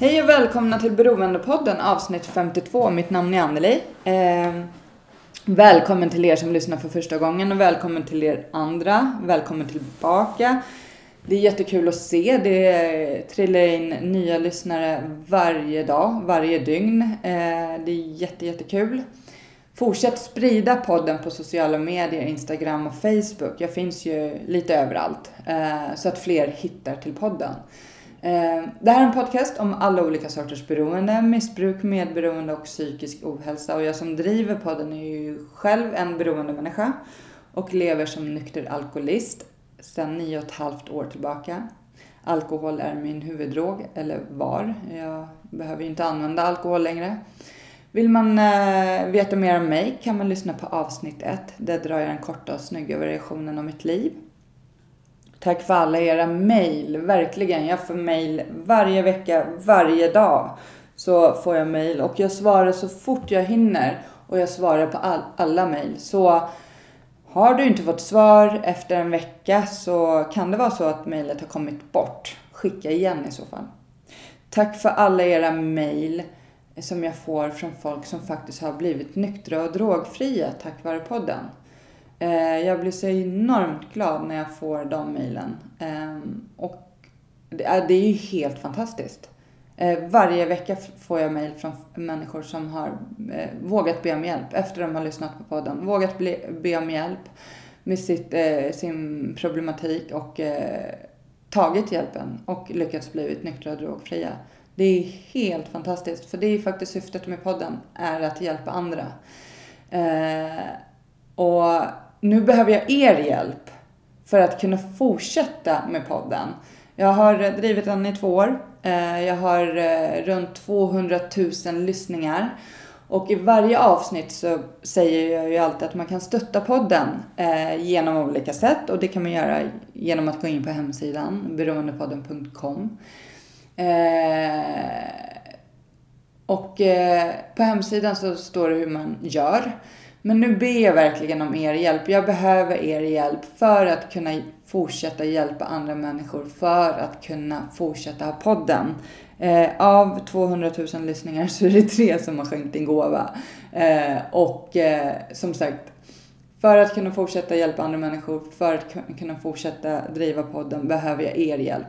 Hej och välkomna till Beroendepodden avsnitt 52. Mitt namn är Anneli. Eh, välkommen till er som lyssnar för första gången och välkommen till er andra. Välkommen tillbaka. Det är jättekul att se. Det trillar in nya lyssnare varje dag, varje dygn. Eh, det är jätte, jättekul. Fortsätt sprida podden på sociala medier, Instagram och Facebook. Jag finns ju lite överallt eh, så att fler hittar till podden. Eh, det här är en podcast om alla olika sorters beroende, missbruk, medberoende och psykisk ohälsa. Och jag som driver podden är ju själv en beroende människa och lever som nykter alkoholist sedan nio och ett halvt år tillbaka. Alkohol är min huvuddrog, eller var. Jag behöver ju inte använda alkohol längre. Vill man eh, veta mer om mig kan man lyssna på avsnitt 1. Där drar jag den korta och snygga versionen av mitt liv. Tack för alla era mejl, verkligen. Jag får mejl varje vecka, varje dag. Så får jag mejl och jag svarar så fort jag hinner. Och jag svarar på all, alla mejl. Så har du inte fått svar efter en vecka så kan det vara så att mejlet har kommit bort. Skicka igen i så fall. Tack för alla era mejl som jag får från folk som faktiskt har blivit nyktra och drogfria tack vare podden. Eh, Jag blir så enormt glad när jag får de mejlen. Ehm, och det är det är ju helt fantastiskt. Eh, Varje vecka får jag mejl från människor som har eh, vågat be om hjälp efter de har lyssnat på podden. Vågat bli, be om hjälp med sitt, eh, sin problematik och eh, tagit hjälpen och lyckats bli nyktra och drogfria. Det är helt fantastiskt, för det är ju faktiskt syftet med podden, är att hjälpa andra. Eh, och nu behöver jag er hjälp för att kunna fortsätta med podden. Jag har drivit den i två år. Eh, jag har eh, runt 200 000 lyssningar. Och i varje avsnitt så säger jag ju alltid att man kan stötta podden eh, genom olika sätt. Och det kan man göra genom att gå in på hemsidan, beroendepodden.com. Och på hemsidan så står det hur man gör. Men nu ber jag verkligen om er hjälp. Jag behöver er hjälp för att kunna fortsätta hjälpa andra människor. För att kunna fortsätta ha podden. Eh, av 200 000 lyssningar så är det tre som har skänkt en gåva. Eh, och eh, som sagt, för att kunna fortsätta hjälpa andra människor, för att kunna fortsätta driva podden behöver jag er hjälp.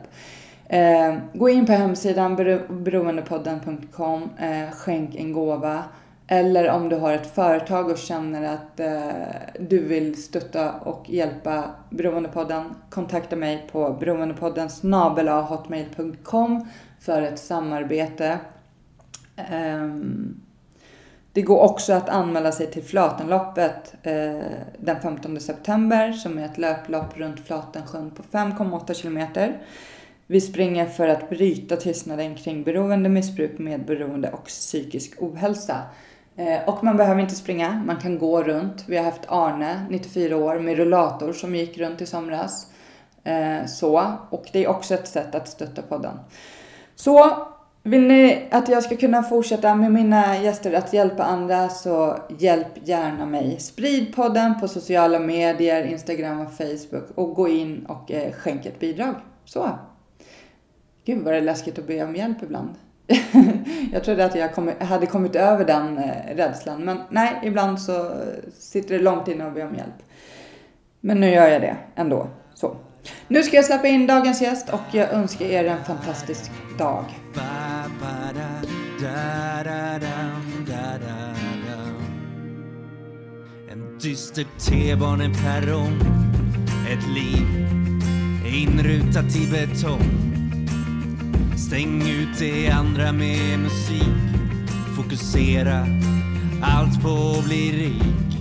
Eh, gå in på hemsidan bero- beroendepodden.com, eh, skänk en gåva. Eller om du har ett företag och känner att eh, du vill stötta och hjälpa Beroendepodden, kontakta mig på beroendepodden hotmail.com för ett samarbete. Ehm, det går också att anmäla sig till Flatenloppet eh, den 15 september som är ett löplopp runt Flatensjön på 5,8 kilometer. Vi springer för att bryta tystnaden kring beroende, missbruk, medberoende och psykisk ohälsa. Eh, och man behöver inte springa, man kan gå runt. Vi har haft Arne, 94 år, med rullator som gick runt i somras. Eh, så, och det är också ett sätt att stötta podden. Så vill ni att jag ska kunna fortsätta med mina gäster att hjälpa andra så hjälp gärna mig. Sprid podden på sociala medier, Instagram och Facebook och gå in och eh, skänk ett bidrag. Så. Gud vad det är läskigt att be om hjälp ibland. jag trodde att jag kom, hade kommit över den eh, rädslan men nej, ibland så sitter det långt inne och ber om hjälp. Men nu gör jag det ändå. Så. Nu ska jag släppa in dagens gäst och jag önskar er en fantastisk dag. En dyster T-baneperrong Ett liv inrutat i betong Stäng ut det andra med musik Fokusera allt på att bli rik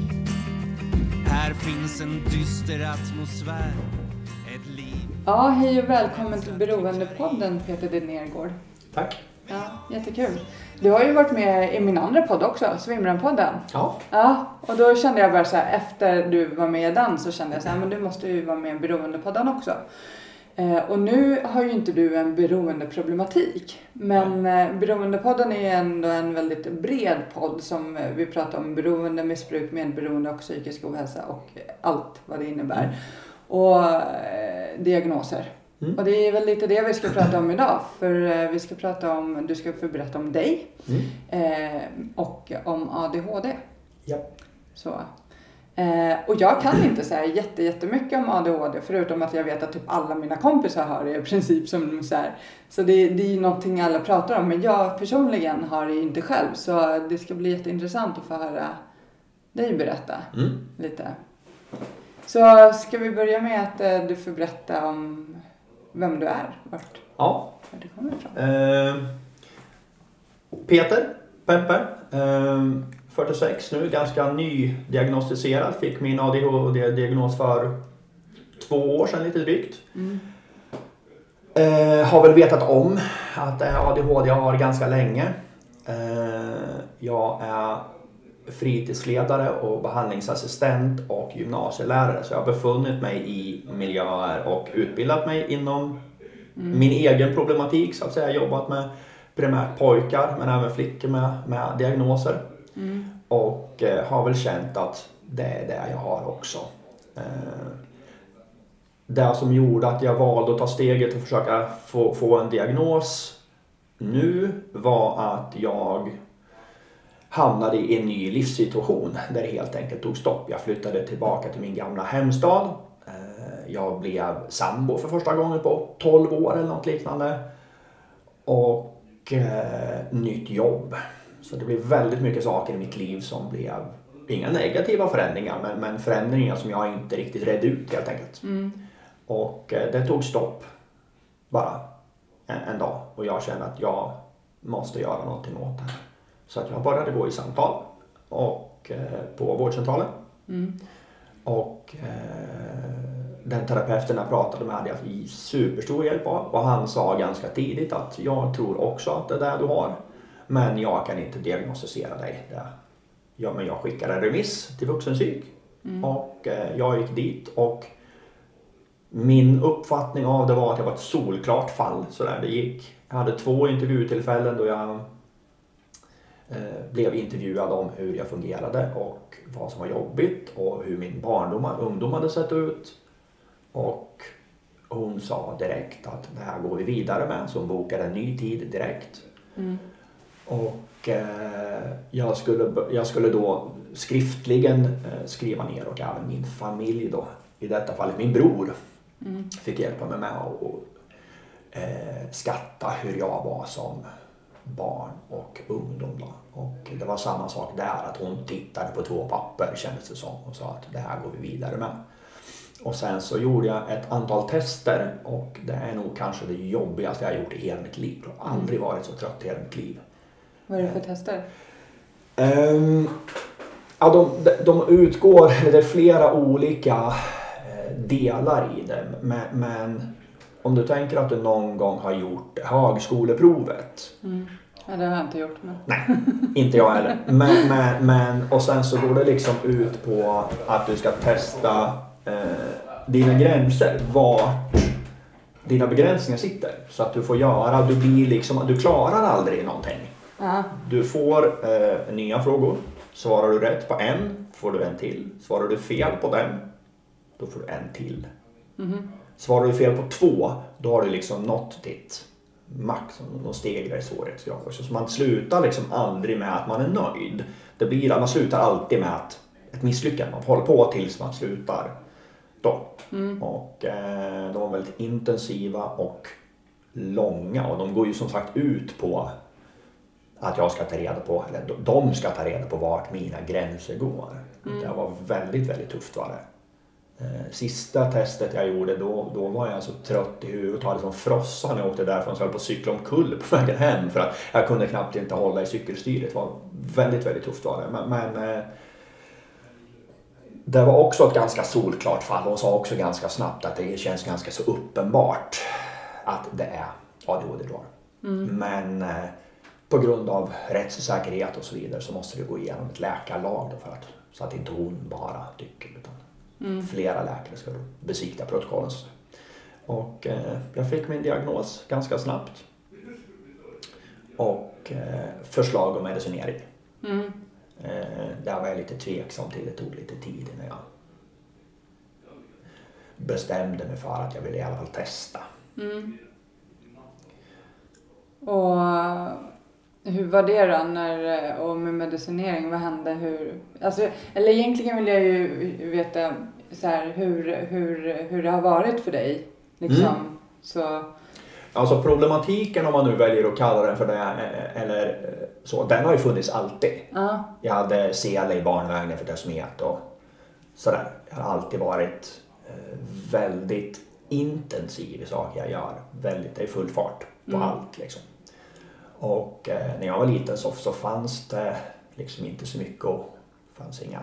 Här finns en dyster atmosfär Ett liv Ja, hej och välkommen till Beroendepodden Peter de Nergård. Tack. Ja, jättekul. Du har ju varit med i min andra podd också, Svimran-podden. Ja, Ja, och då kände jag bara så här, efter du var med i den så kände jag så här, men du måste ju vara med i Beroendepodden också. Eh, och nu har ju inte du en beroendeproblematik. Men eh, Beroendepodden är ändå en väldigt bred podd som eh, vi pratar om beroende, missbruk, medberoende och psykisk ohälsa och allt vad det innebär. Och eh, diagnoser. Mm. Och det är väl lite det vi ska prata om idag. För vi ska prata om, du ska få berätta om dig Mm. eh, och om ADHD. ja. Så. Eh, och jag kan inte säga jätte, jättemycket om ADHD förutom att jag vet att typ alla mina kompisar har det i princip. Som så här. så det, det är ju någonting alla pratar om men jag personligen har det inte själv så det ska bli jätteintressant att få höra dig berätta Mm. lite. Så ska vi börja med att eh, du får berätta om vem du är, vart, ja. vart du kommer ifrån. Eh, Peter Peppe, eh, 46 nu, ganska nydiagnostiserad. Fick min ADHD-diagnos för två år sedan lite drygt. Mm. Eh, har väl vetat om att är ADHD jag har ganska länge. Eh, jag är fritidsledare och behandlingsassistent och gymnasielärare så jag har befunnit mig i miljöer och utbildat mig inom min egen problematik så att säga. Jobbat med primärt pojkar men även flickor med, med diagnoser. Mm. Och eh, har väl känt att det är det jag har också. Eh, det som gjorde att jag valde att ta steget och försöka få, få en diagnos nu var att jag hamnade i en ny livssituation där det helt enkelt tog stopp. Jag flyttade tillbaka till min gamla hemstad. Eh, jag blev sambo för första gången på 12 år eller något liknande. Och eh, nytt jobb. Så det blev väldigt mycket saker i mitt liv som blev inga negativa förändringar men, men förändringar som jag inte riktigt redde ut helt enkelt. Mm. Och eh, det tog stopp bara en, en dag och jag kände att jag måste göra någonting åt det här. Så att jag började gå i samtal och, eh, på vårdcentralen. Mm. Och eh, den terapeuten jag pratade med hade jag superstor hjälp av och han sa ganska tidigt att jag tror också att det är det du har. Men jag kan inte diagnostisera dig. Ja, men jag skickade en remiss till vuxenpsyk och eh, jag gick dit och min uppfattning av det var att jag var ett solklart fall. Så där det gick. Jag hade två intervjutillfällen då jag eh, blev intervjuad om hur jag fungerade och vad som var jobbigt och hur min barndom och ungdom hade sett ut. Och hon sa direkt att det här går vi vidare med så hon bokade en ny tid direkt. Mm. Och eh, jag, skulle, jag skulle då skriftligen eh, skriva ner och även min familj då, i detta fallet min bror, Mm. fick hjälpa mig med att eh, skatta hur jag var som barn och ungdom. Då. Och det var samma sak där, att hon tittade på två papper kändes det som och sa att det här går vi vidare med. Och sen så gjorde jag ett antal tester och det är nog kanske det jobbigaste jag har gjort i hela mitt liv. Jag har aldrig varit så trött i hela mitt liv. Vad är det för tester? Ehm, ja, de, de- utgår, det är flera olika eh, delar i det. Men, men om du tänker att du någon gång har gjort högskoleprovet. Mm. Ja, det har jag inte gjort. Men... Nej, inte jag heller. Men, men, men, och sen så går det liksom ut på att du ska testa eh, dina gränser. Vart dina begränsningar sitter. Så att du får göra, du blir liksom, du klarar aldrig någonting. Ja. Du får eh, nya frågor. Svarar du rätt på en får du en till. Svarar du fel på den, då får du en till. Mhm. Svarar du fel på två, då har du liksom nått ditt max, De stegrar i svårighetsgrad. också. Så man slutar liksom aldrig med att man är nöjd. Det blir, man slutar alltid med att ett misslyckande. Man håller på tills man slutar. Då. Och eh, de var väldigt intensiva och långa och de går ju som sagt ut på att jag ska ta reda på, eller de- ska ta reda på vart mina gränser går. Det var väldigt, väldigt tufft var det. Eh, Sista testet jag gjorde då, då var jag så trött i huvudet och hade som frossa när jag åkte därifrån så jag höll på att cykla omkull på vägen hem för att jag kunde knappt inte hålla i cykelstyret. Det var väldigt, väldigt tufft var det. Men, men eh, det var också ett ganska solklart fall. Hon sa också ganska snabbt att det känns ganska så uppenbart att det är ADHD du har. Men eh, på grund av rättssäkerhet och så vidare så måste det gå igenom ett läkarlag för att, så att inte hon bara tycker utan flera läkare ska besikta protokollen. Och eh, jag fick min diagnos ganska snabbt. Och eh, förslag om medicinering. Mm. Eh, där var jag lite tveksam till. Det tog lite tid innan jag bestämde mig för att jag ville i alla fall testa. Mm. Och hur var det då när, och med medicinering, vad hände? Hur, alltså, eller egentligen vill jag ju veta så här, hur, hur, hur det har varit för dig. Liksom. Så, Alltså problematiken om man nu väljer att kalla den för det eller så, den har ju funnits alltid. ja. Jag hade sele i barnvagnen för desmet och sådär. Jag har alltid varit eh, väldigt intensiv i saker jag gör. Väldigt, det är full fart på allt liksom. Och eh, när jag var liten så, så fanns det liksom inte så mycket och fanns inga,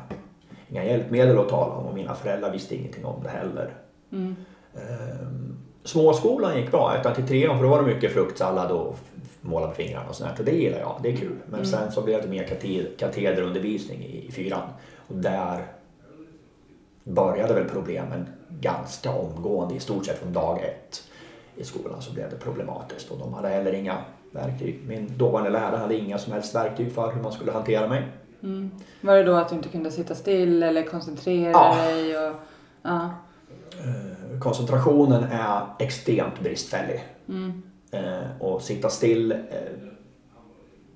inga hjälpmedel att tala om och mina föräldrar visste ingenting om det heller. Mm. Ehm, småskolan gick bra, ettan till trean, för då var det mycket fruktsallad och måla med fingrarna och sånt där. Det gillar jag, det är kul. Men sen så blev det mer kateder, katederundervisning i, i fyran. Och där började väl problemen ganska omgående, i stort sett från dag ett i skolan så blev det problematiskt. Och de hade heller inga verktyg. Min dåvarande lärare hade inga som helst verktyg för hur man skulle hantera mig. Mm. Var det då att du inte kunde sitta still eller koncentrera Ja. dig? Och, ja. Eh, koncentrationen är extremt bristfällig. Mm. Eh, och sitta still eh,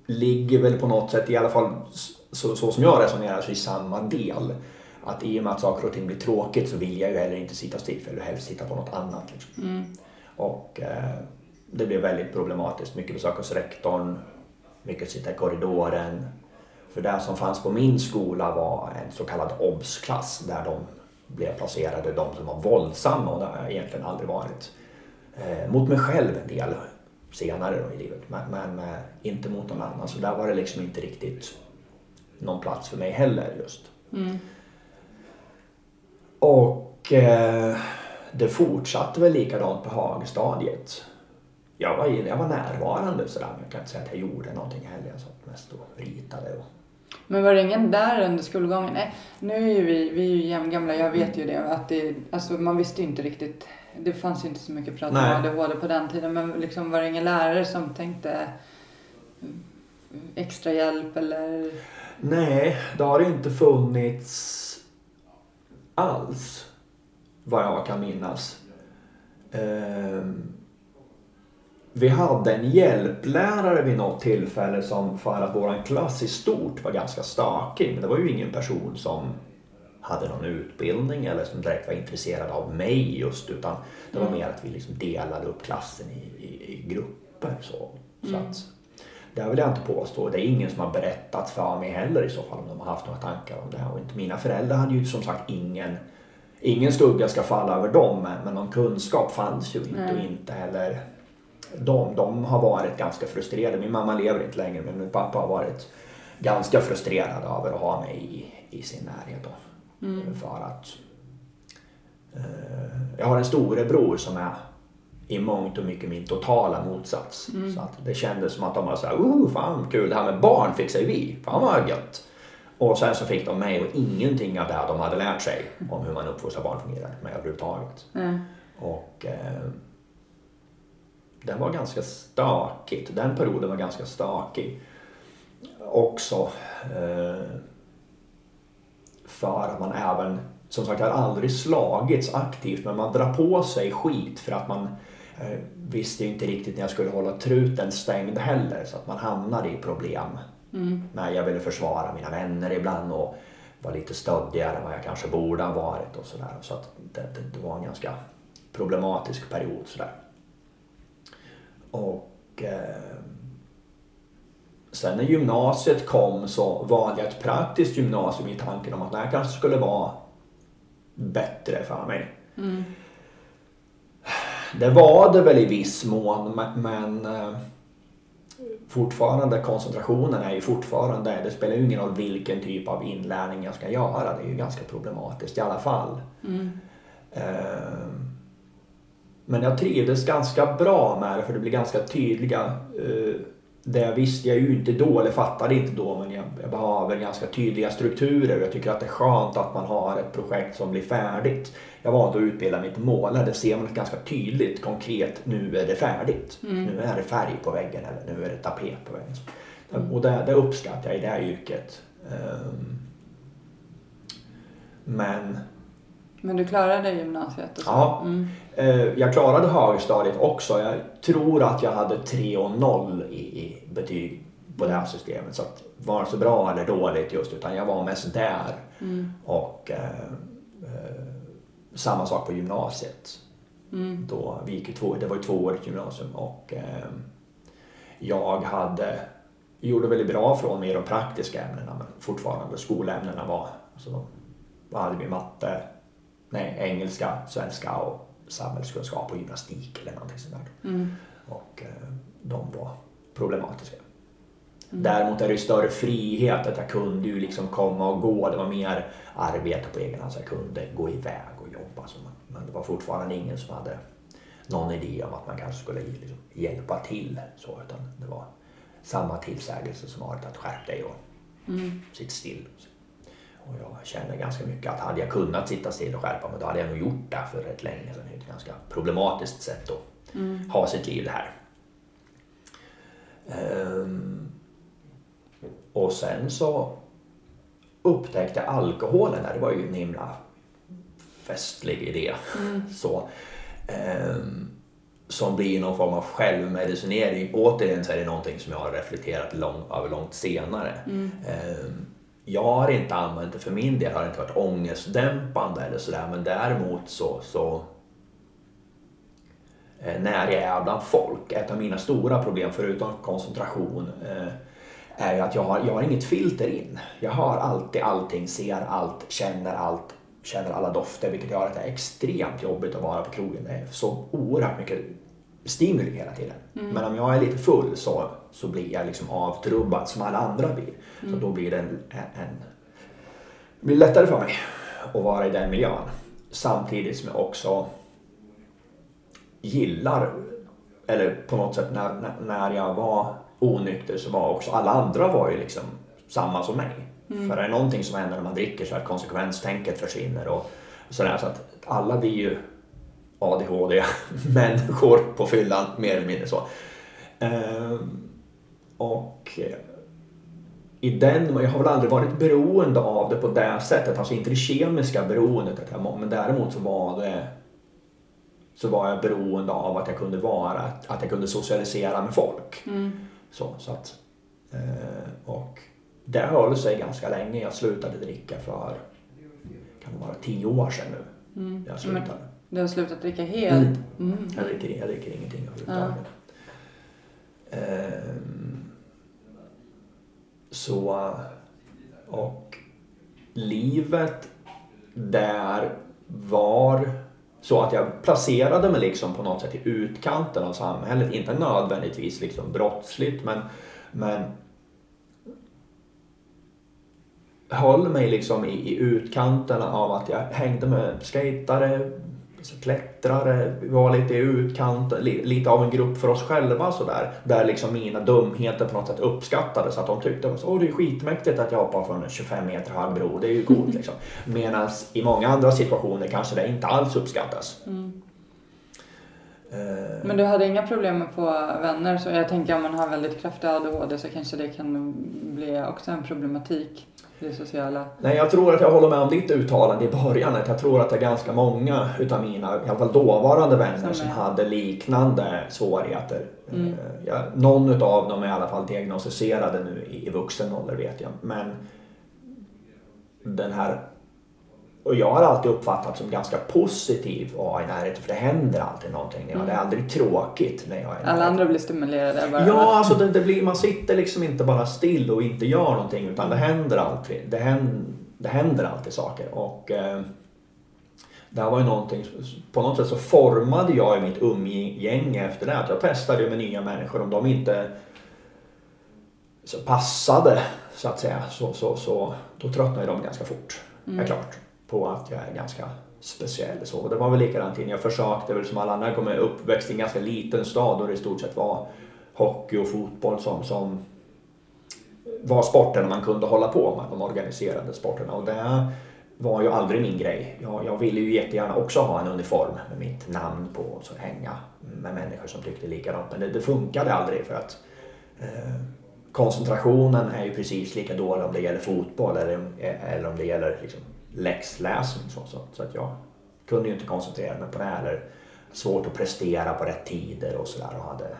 ligger väl på något sätt, i alla fall så, så som jag resonerar, så i samma del. Att i och med att saker och ting blir tråkigt så vill jag ju heller inte sitta still för jag vill helst sitta på något annat. Liksom. Mm. Och det blev väldigt problematiskt. Mycket besök hos rektorn, mycket sitta i korridoren. För det som fanns på min skola var en så kallad OBS-klass där de blev placerade, de som var våldsamma och det har jag egentligen aldrig varit. Eh, mot mig själv en del senare i livet men, men eh, inte mot någon annan. Så där var det liksom inte riktigt någon plats för mig heller just. Mm. Och eh, det fortsatte väl likadant på högstadiet. Jag var, jag var närvarande sådär, men jag kan inte säga att jag gjorde någonting heller. Jag satt mest och ritade. Och... Men var det ingen där under skolgången? Nej, nu är ju vi, vi är ju jämngamla, jag vet ju det. Att det alltså man visste ju inte riktigt. Det fanns ju inte så mycket prat om. ADHD på den tiden. Men liksom var det ingen lärare som tänkte mm, extra hjälp eller? Nej, det har inte funnits alls. Vad jag kan minnas. Ehm, vi hade en hjälplärare vid något tillfälle som för att våran klass i stort var ganska stökig. Men det var ju ingen person som hade någon utbildning eller som direkt var intresserad av mig just utan det var mer att vi liksom delade upp klassen i, i, i grupper. Så, så att, det vill jag inte påstå. Det är ingen som har berättat för mig heller i så fall om de har haft några tankar om det. här. Och inte mina föräldrar hade ju som sagt ingen, ingen skugga ska falla över dem men, men någon kunskap fanns ju inte och Nej. inte heller de. De har varit ganska frustrerade. Min mamma lever inte längre men min pappa har varit ganska frustrerad över att ha mig i, i sin närhet. Då. För att eh, jag har en storebror som är i mångt och mycket min totala motsats. Så att det kändes som att de var såhär, oh fan kul, det här med barn fixar vi, fan vad gött. Och sen så fick de mig och ingenting av det de hade lärt sig om hur man uppfostrar barn fungerar med överhuvudtaget. Nej. Och eh, den var ganska stökigt. Den perioden var ganska stökig. Också eh, för att man även, som sagt har aldrig slagits aktivt men man drar på sig skit för att man eh, visste inte riktigt när jag skulle hålla truten stängd heller så att man hamnade i problem. Mm. när jag ville försvara mina vänner ibland och var lite stöddigare än vad jag kanske borde ha varit och sådär. Så att det, det, det var en ganska problematisk period sådär. Och eh, sen när gymnasiet kom så valde jag ett praktiskt gymnasium i tanken om att det här kanske skulle vara bättre för mig. Mm. Det var det väl i viss mån men, eh, fortfarande koncentrationen är ju fortfarande, det spelar ju ingen roll vilken typ av inlärning jag ska göra. Det är ju ganska problematiskt i alla fall. Ehm, Men jag trivdes ganska bra med det för det blir ganska tydliga. eh, Det visste jag ju inte då, eller fattade inte då, men jag, jag behöver ganska tydliga strukturer. Jag tycker att det är skönt att man har ett projekt som blir färdigt. Jag valde att utbilda till målare. Det ser man ganska tydligt, konkret. Nu är det färdigt. Nu är det färg på väggen eller nu är det tapet på väggen. Och det, det uppskattar jag i det här yrket. Ehm, Men Men du klarade gymnasiet och så? Ja. Mm. Eh, Jag klarade högstadiet också. Jag tror att jag hade 3 och 0 i, betyg på det här systemet. Så att var så bra eller dåligt just utan jag var mest där. Och eh, eh, samma sak på gymnasiet. Då vi gick två, det var ju tvåårigt gymnasium och eh, jag hade gjorde väldigt bra från mig i de praktiska ämnena men fortfarande skolämnena var, alltså, vad hade vi matte, nej, engelska, svenska och samhällskunskap och gymnastik eller någonting sånt där. Och eh, de var problematiska. Däremot är det större frihet att jag kunde ju liksom komma och gå. Det var mer arbete på egen hand så jag kunde gå iväg och jobba. Så men det var fortfarande ingen som hade någon idé om att man kanske skulle liksom hjälpa till. Så, utan det var samma tillsägelse som varit att skärp dig och sitt still. Och jag känner ganska mycket att hade jag kunnat sitta still och skärpa mig då hade jag nog gjort det för rätt länge sedan. Det är ett ganska problematiskt sätt att ha sitt liv det här. Ehm, och sen så upptäckte jag alkoholen där. Det var ju en himla festlig idé. Så, ehm, som blir någon form av självmedicinering. Återigen så är det någonting som jag har reflekterat lång, över långt senare. Ehm, jag har inte använt det för min del, har inte varit ångestdämpande eller sådär. Men däremot så, så eh, när jag är bland folk, ett av mina stora problem förutom koncentration eh, är ju att jag har, jag har inget filter in. Jag hör alltid allting, ser allt, känner allt, känner alla dofter vilket gör att det är extremt jobbigt att vara på krogen. Det är så oerhört mycket stimuli hela tiden. Men om jag är lite full så, så blir jag liksom avtrubbad som alla andra blir. Så då blir det en, en, det blir lättare för mig att vara i den miljön. Samtidigt som jag också gillar, eller på något sätt när, när, när jag var onykter så var också alla andra var ju liksom samma som mig. För det är någonting som händer när man dricker så att konsekvenstänket försvinner och sådär. Så att alla blir ju ADHD-människor på fyllan mer eller mindre så. Ehm, och eh, i den, jag har väl aldrig varit beroende av det på det sättet, alltså inte det kemiska beroendet, men däremot så var det så var jag beroende av att jag kunde vara, att, jag kunde socialisera med folk. Så, så att, eh, och det höll sig ganska länge. Jag slutade dricka för, kan det vara tio år sedan nu. Jag slutade. Du har slutat dricka helt? Mm. Jag dricker, jag dricker ingenting överhuvudtaget. Ehm, så, och livet där var så att jag placerade mig liksom på något sätt i utkanten av samhället. Inte nödvändigtvis liksom brottsligt men, men höll mig liksom i, i utkanten av att jag hängde med skatare, så klättrare, vi var lite i utkant, li, lite av en grupp för oss själva sådär. Där liksom mina dumheter på något sätt uppskattades. Att de tyckte att det är skitmäktigt att jag hoppar från en 25 meter hög bro, det är ju coolt liksom. Medan i många andra situationer kanske det inte alls uppskattas. Eh, Men du hade inga problem med få vänner? Så jag tänker om man har väldigt kraftig ADHD så kanske det kan bli också en problematik det sociala. Nej, jag tror att jag håller med om ditt uttalande i början. Att jag tror att det är ganska många utav mina, i alla fall dåvarande vänner Som hade liknande svårigheter. Mm. Eh, Jag, någon utav dem är i alla fall diagnostiserade nu i, i vuxen ålder vet jag. Men den här och jag har alltid uppfattat som ganska positiv att vara i närheten för det händer alltid någonting. Ja, Det är aldrig tråkigt när jag är Alla närheten. andra blir stimulerade bara. Ja, alltså det, det blir, man sitter liksom inte bara still och inte gör någonting utan det händer alltid, det händer, det händer alltid saker. Och eh, det här var ju någonting, på något sätt så formade jag i mitt umgänge efter det. Att jag testade med nya människor om de inte så passade så att säga så, så, så då tröttnade de ganska fort. Mm. Är klart. På att jag är ganska speciell. Så. Det var väl likadant innan. Jag försökte väl som alla andra. Jag uppväxt i en ganska liten stad och det i stort sett var hockey och fotboll som, som var sporten man kunde hålla på med. De organiserade sporterna. Och det var ju aldrig min grej. Jag, jag ville ju jättegärna också ha en uniform med mitt namn på och så hänga med människor som tyckte likadant. Men det, det funkade aldrig för att eh, koncentrationen är ju precis lika dålig om det gäller fotboll eller, eh, eller om det gäller liksom, läxläsning. Så, så, så att jag kunde ju inte koncentrera mig på det. Eller svårt att prestera på rätt tider och sådär. Och hade,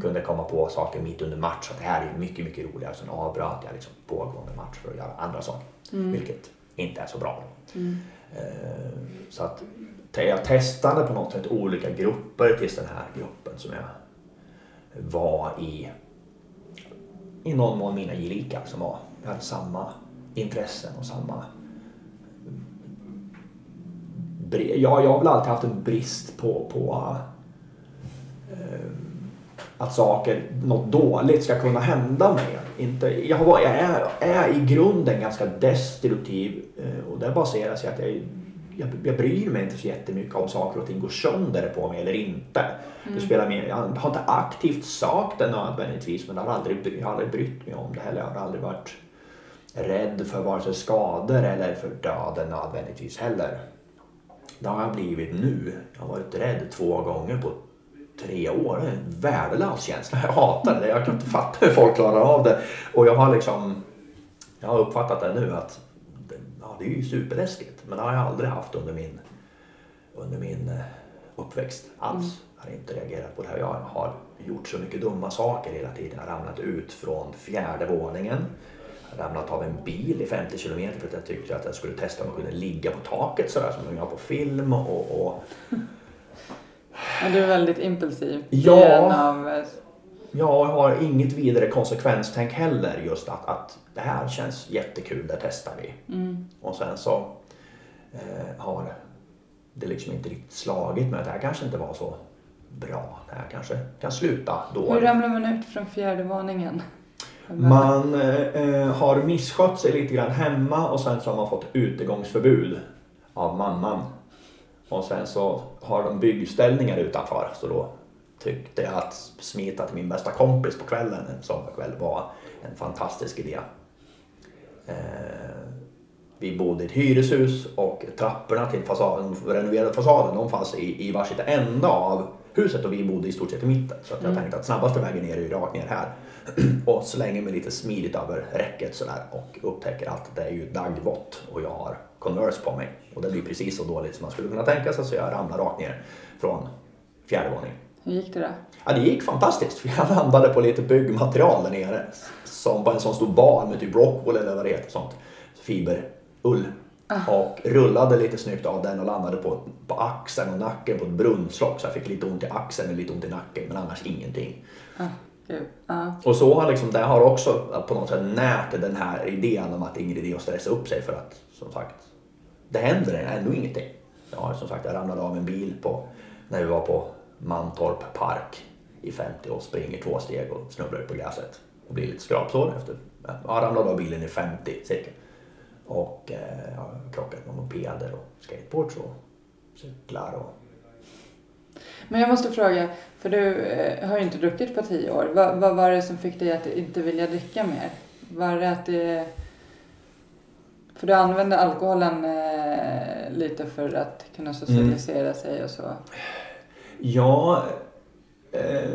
kunde komma på saker mitt under match. Att det här är mycket, mycket roligare. Sen avbröt jag liksom pågående match för att göra andra saker. Vilket inte är så bra. Eh, Så att jag testade på något sätt olika grupper tills den här gruppen som jag var i i någon mån mina gelikar som var, vi hade samma intressen och samma bre- Ja, jag har väl alltid haft en brist på, på eh, att saker, något dåligt ska kunna hända mig. Inte, jag, har, jag är, är i grunden ganska destruktiv eh, och det baserar sig att jag, jag, jag bryr mig inte så jättemycket om saker och ting går sönder på mig eller inte. Det spelar mer, jag har inte aktivt sökt det nödvändigtvis men jag har, aldrig, jag har aldrig brytt mig om det heller. Jag har aldrig varit rädd för vare sig skador eller för döden nödvändigtvis heller. Det har jag blivit nu. Jag har varit rädd två gånger på tre år. En värdelös känsla. Jag hatar det. Jag kan inte fatta hur folk klarar av det. Och jag har liksom jag har uppfattat det nu att det, ja, det är ju superläskigt. Men det har jag aldrig haft under min, under min eh, uppväxt alls. Jag har inte reagerat på det här. Jag har gjort så mycket dumma saker hela tiden. Jag har ramlat ut från fjärde våningen. Ramlat av en bil i 50 kilometer för att jag tyckte att jag skulle testa om jag kunde ligga på taket sådär som de gör på film. Och, och Ja, du är väldigt impulsiv. Ja. Av, eh, Jag har inget vidare konsekvenstänk heller just att, att det här känns jättekul, det testar vi. mm, Och sen så eh, har det liksom inte riktigt slagit mig att det här kanske inte var så bra. Det här kanske kan sluta då. Hur ramlar man ut från fjärde våningen? Man eh, har misskött sig lite grann hemma och sen så har man fått utegångsförbud av mamman. Och sen så har de byggställningar utanför så då tyckte jag att smita till min bästa kompis på kvällen en sommarkväll var en fantastisk idé. Eh, vi bodde i ett hyreshus och trapporna till fasaden, den renoverade fasaden de fanns i, i varsitt ända av huset och vi bodde i stort sett i mitten. Så jag tänkte att snabbaste vägen ner är ju rakt ner här. och slänger mig lite smidigt över räcket sådär och upptäcker att det är ju daggvått och jag har Converse på mig. Och det blir precis så dåligt som man skulle kunna tänka sig så jag ramlar rakt ner från fjärde våningen. Hur gick det då? Ja, det gick fantastiskt. för Jag landade på lite byggmaterial där nere. Som på en sån stor bar med typ Rockwool eller vad det heter. Sånt. Fiberull. Och rullade lite snyggt av den och landade på, på axeln och nacken på ett brunnslock. Så jag fick lite ont i axeln och lite ont i nacken. Men annars ingenting. Ah, och så har liksom, det har också på något sätt närt den här idén om att det är ingen idé att stressa upp sig för att som sagt, det händer ändå ingenting. Ja, som sagt, jag ramlade av en bil på, när vi var på Mantorp park i 50 och springer två steg och snubblar ut på gräset och blir lite skrapsår efter. Jag ramlade av bilen i 50 cirka. Och eh, jag har krockat med mopeder och skateboards och cyklar och men jag måste fråga, för du eh, har ju inte druckit på tio år. Vad, vad var det som fick dig att inte vilja dricka mer? Var det att det... För du använde alkoholen eh, lite för att kunna socialisera sig och så. Ja, eh,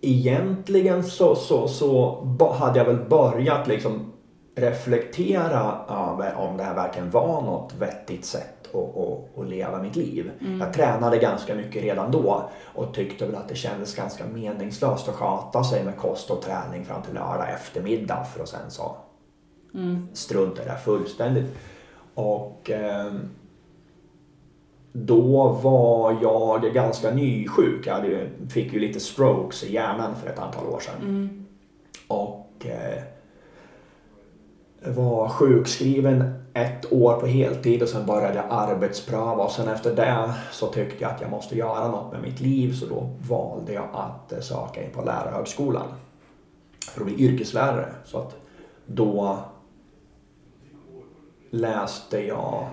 egentligen så, så, så hade jag väl börjat liksom reflektera över om det här verkligen var något vettigt sätt att, att, att leva mitt liv. Jag tränade ganska mycket redan då och tyckte väl att det kändes ganska meningslöst att sköta sig med kost och träning fram till lördag eftermiddag för att sen så strunta i det fullständigt. Och ehm, då var jag ganska nysjuk. Jag hade, fick ju lite strokes i hjärnan för ett antal år sedan. Och eh, var sjukskriven ett år på heltid och sen började jag arbetspröva och sen efter det så tyckte jag att jag måste göra något med mitt liv så då valde jag att eh, söka in på lärarhögskolan. för att bli yrkeslärare. Så att då läste jag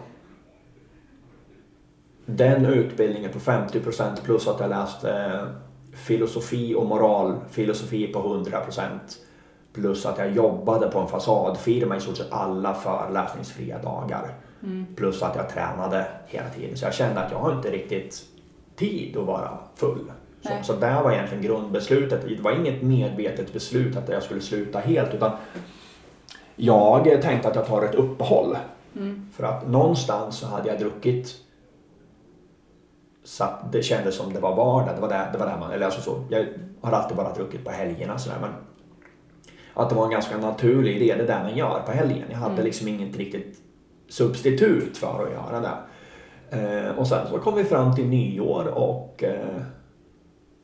den utbildningen på 50% plus att jag läste eh, filosofi och moralfilosofi på 100% plus att jag jobbade på en fasadfirma i stort sett alla föreläsningsfria dagar. Plus att jag tränade hela tiden. Så jag kände att jag har inte riktigt tid att vara full. Så, Nej. så där var egentligen grundbeslutet. Det var inget medvetet beslut att jag skulle sluta helt utan jag tänkte att jag tar ett uppehåll. För att någonstans så hade jag druckit så att det kändes som det var vardag. Det var där, det var där man, eller alltså så, jag har alltid bara druckit på helgerna sådär men att det var en ganska naturlig idé, det där man gör på helgen. Jag hade liksom inget riktigt substitut för att göra det. Eh, och sen så kom vi fram till nyår och eh,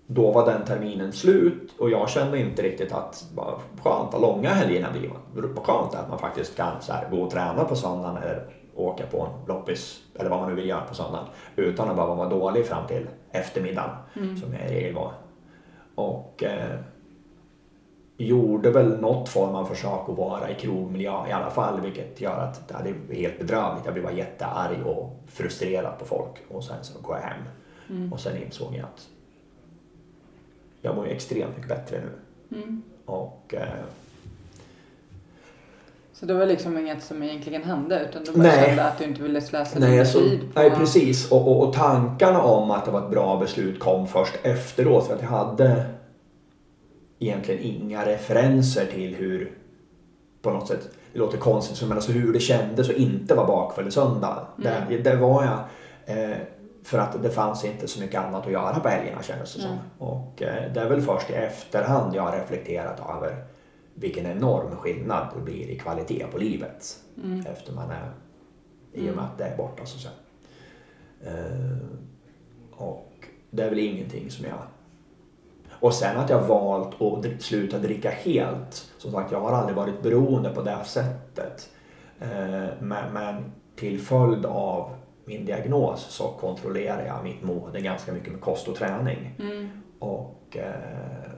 då var den terminen slut och jag kände inte riktigt att vad skönt vad långa helgerna blir. Vad skönt att man faktiskt kan så här, gå och träna på söndagen eller åka på en loppis eller vad man nu vill göra på söndagen utan att bara vara dålig fram till eftermiddagen som jag i regel var. Och eh, gjorde väl något form av försök att vara i krogmiljö i alla fall vilket gör att ja, det är helt bedrövligt. Jag blev jättearg och frustrerad på folk och sen så går jag hem och sen insåg jag att jag mår ju extremt mycket bättre nu. Och eh, Så det var liksom inget som egentligen hände utan du bara Nej. kände att du inte ville slösa Nej, din alltså, tid på... nej precis. Och, och, och tankarna om att det var ett bra beslut kom först efteråt. För att jag hade egentligen inga referenser till hur, på något sätt, det låter konstigt, men alltså hur det kändes att inte vara bakfull i söndag. Där, där var jag. Eh, för att det fanns inte så mycket annat att göra på helgerna kändes det som. Och eh, det är väl först i efterhand jag har reflekterat över vilken enorm skillnad det blir i kvalitet på livet. Efter man är, i och med att det är borta så att säga. Eh, och det är väl ingenting som jag... Och sen att jag valt att sluta dricka helt. Som sagt, jag har aldrig varit beroende på det sättet. Eh, men, men till följd av min diagnos så kontrollerar jag mitt mående ganska mycket med kost och träning. Och eh,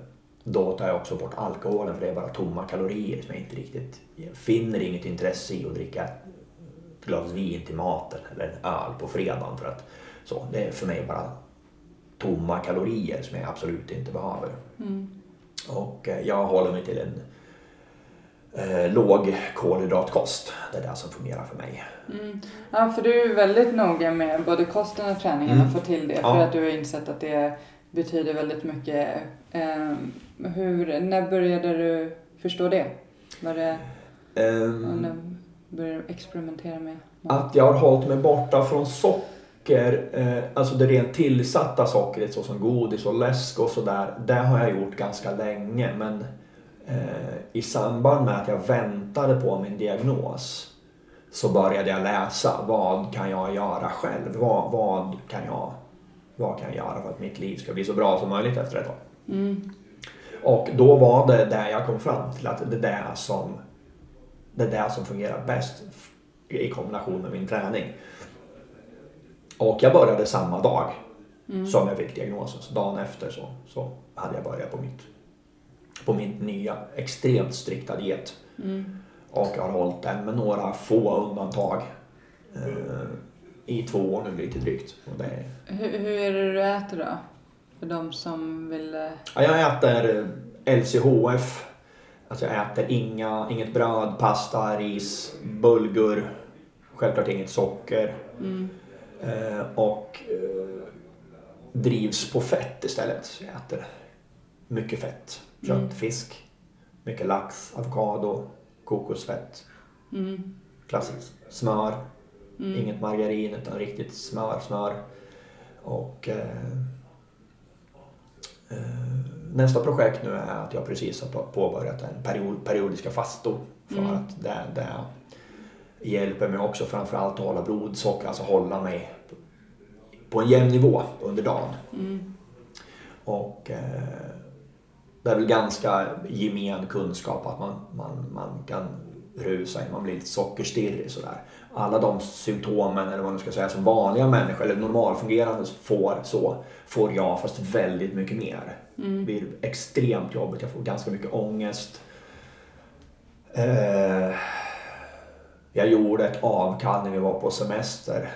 då tar jag också bort alkoholen för det är bara tomma kalorier som jag inte riktigt... Jag finner inget intresse i att dricka ett glas vin till maten eller en öl på fredagen. För att, så, det är för mig bara tomma kalorier som jag absolut inte behöver. Och eh, jag håller mig till en eh, låg kolhydratkost. Det är det som fungerar för mig. Ja, för du är väldigt noga med både kosten och träningen Mm. och få till det. Ja. För att du har insett att det betyder väldigt mycket. Ehm, hur, när började du förstå det? Var det och när började du experimentera med mat? Att jag har hållit mig borta från socker, eh, alltså det rent tillsatta sockret såsom godis och läsk och sådär. Det har jag gjort ganska länge men eh, i samband med att jag väntade på min diagnos så började jag läsa vad kan jag göra själv? Vad, vad, kan, jag, vad kan jag göra för att mitt liv ska bli så bra som möjligt efter ett tag? Och då var det där jag kom fram till att det är som, det är det som fungerar bäst i kombination med min träning. Och jag började samma dag som jag fick diagnosen. Så dagen efter så, så hade jag börjat på, mitt, på min nya extremt strikta diet. Och jag har hållit den med några få undantag. Eh, I två år nu lite drygt. Och det är, Hur, hur är det du äter då? För de som vill... eh, Ja, jag äter LCHF. Alltså jag äter inga, inget bröd, pasta, ris, bulgur. Självklart inget socker. Eh, och eh, drivs på fett istället. Så jag äter mycket fett. Kött, fisk, mycket lax, avokado, kokosfett. Klassiskt smör. Inget margarin utan riktigt smör, smör. Och eh, Eh, Nästa projekt nu är att jag precis har på- påbörjat en period, periodiska fastor. För att det, det hjälper mig också framförallt att hålla blodsocker, alltså hålla mig på- en jämn nivå under dagen. Och eh, det är väl ganska gemen kunskap att man, man, man kan rusa i, man blir lite sockerstirrig sådär. Alla de symptomen, eller vad man ska säga, som vanliga människor eller normalfungerande får så, får jag fast väldigt mycket mer. Det blir extremt jobbigt, jag får ganska mycket ångest. Eh, jag gjorde ett avkall när vi var på semester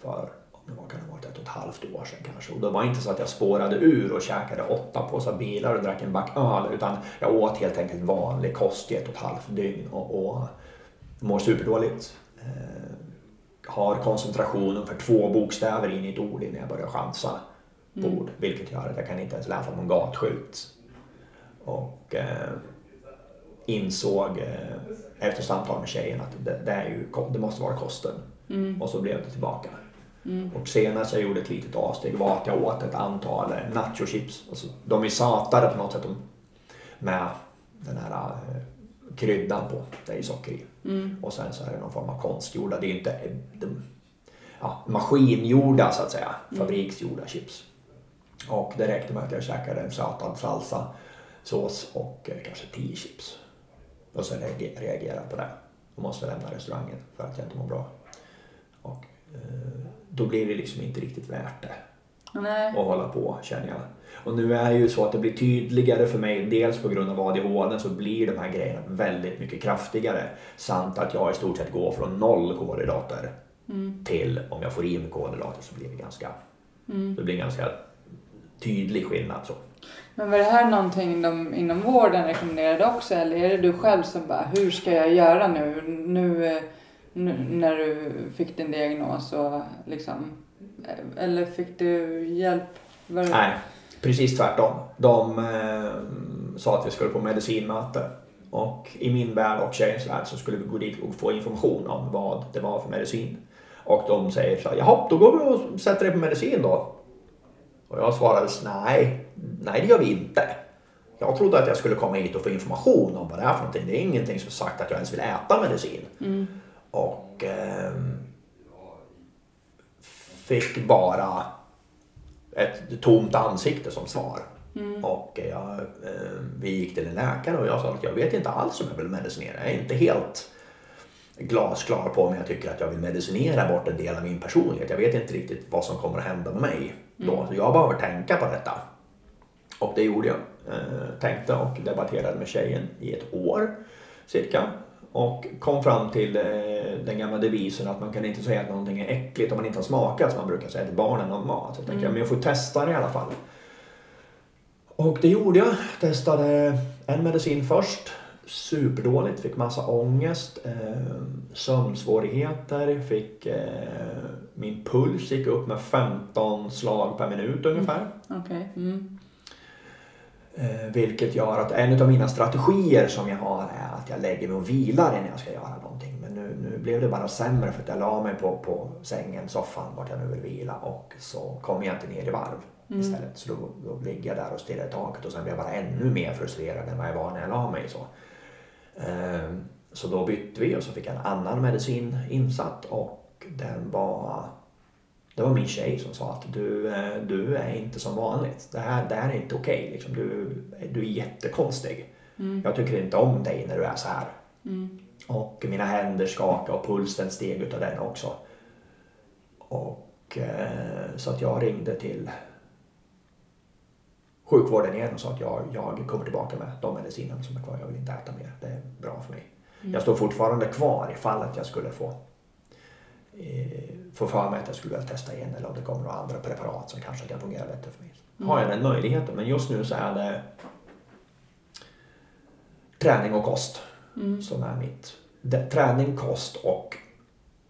för det var, kan det ha varit ett och ett halvt år sedan kanske. Och det var inte så att jag spårade ur och käkade åtta påsar bilar och drack en back öl utan jag åt helt enkelt vanlig kost i ett och ett halvt dygn och, och mår superdåligt. Eh, har koncentrationen för två bokstäver in i ett ord innan jag börjar chansa på ord. Vilket gör att jag kan inte ens läsa en gatskylt. Och eh, insåg eh, efter samtal med tjejen att det, det, är ju, det måste vara kosten. Och så blev det tillbaka. Och senast jag gjorde ett litet avsteg var att jag åt ett antal eh, nachochips. Alltså, de är satade på något sätt de- med den här eh, kryddan på. Det är ju socker i. Och sen så är det någon form av konstgjorda. Det är ju inte de, ja, maskingjorda så att säga. Fabriksgjorda chips. Och det räckte med att jag käkade en sötad salsa, sås och eh, kanske 10 chips. Och sen reager- reagerade jag på det. Och måste lämna restaurangen för att jag inte mår bra. Och eh, då blir det liksom inte riktigt värt det Nej. att hålla på känner jag. Och nu är det ju så att det blir tydligare för mig, dels på grund av ADHD så blir de här grejerna väldigt mycket kraftigare. Samt att jag i stort sett går från noll kolhydrater till, om jag får i mig kolhydrater så blir det ganska, det blir ganska tydlig skillnad. Så. Men var det här någonting de inom vården rekommenderade också eller är det du själv som bara, hur ska jag göra nu? Nu, nu när du fick din diagnos och liksom, eller fick du hjälp? Var Nej, precis tvärtom. De eh, sa att vi skulle på medicinmöte. Och i min värld och tjejens värld så skulle vi gå dit och få information om vad det var för medicin. Och de säger så här, jaha, då går vi och sätter dig på medicin då. Och jag svarade, nej, nej det gör vi inte. Jag trodde att jag skulle komma hit och få information om vad det är för någonting. Det är ingenting som sagt att jag ens vill äta medicin. Och ehm, fick bara ett tomt ansikte som svar. Och jag, eh, vi gick till en läkare och jag sa att jag vet inte alls om jag vill medicinera. Jag är inte helt glasklar på om jag tycker att jag vill medicinera bort en del av min personlighet. Jag vet inte riktigt vad som kommer att hända med mig då. Så jag behöver tänka på detta. Och det gjorde jag. Eh, tänkte och debatterade med tjejen i ett år cirka. Och kom fram till eh, den gamla devisen att man kan inte säga att någonting är äckligt om man inte har smakat som man brukar säga till barnen om mat. Så jag tänkte, ja, men jag får testa det i alla fall. Och det gjorde jag. Testade en medicin först. Superdåligt, fick massa ångest, eh, sömnsvårigheter, fick eh, min puls gick upp med 15 slag per minut ungefär. Okej. Mm. Eh, vilket gör att en av mina strategier som jag har är att jag lägger mig och vilar innan jag ska göra någonting. Men nu, nu blev det bara sämre för att jag la mig på, på sängen, soffan, vart jag nu vill vila och så kom jag inte ner i varv istället. Så då, då ligger jag där och stirrar i taket och sen blir jag bara ännu mer frustrerad än vad jag var när jag la mig. Så. Eh, så då bytte vi och så fick jag en annan medicin insatt och den var det var min tjej som sa att du, eh, du är inte som vanligt. Det här, det här är inte okej. Liksom. Du, du är jättekonstig. Jag tycker inte om dig när du är så här. Och mina händer skakade och pulsen steg utav den också. Och, eh, så att jag ringde till sjukvården igen och sa att jag, jag kommer tillbaka med de medicinerna som är kvar. Jag vill inte äta mer. Det är bra för mig. Jag står fortfarande kvar ifall att jag skulle få eh, få för mig att jag skulle vilja testa igen eller om det kommer några andra preparat som kanske kan fungera bättre för mig. Har jag den möjligheten. Men just nu så är det träning och kost som är mitt. Det, träning, kost och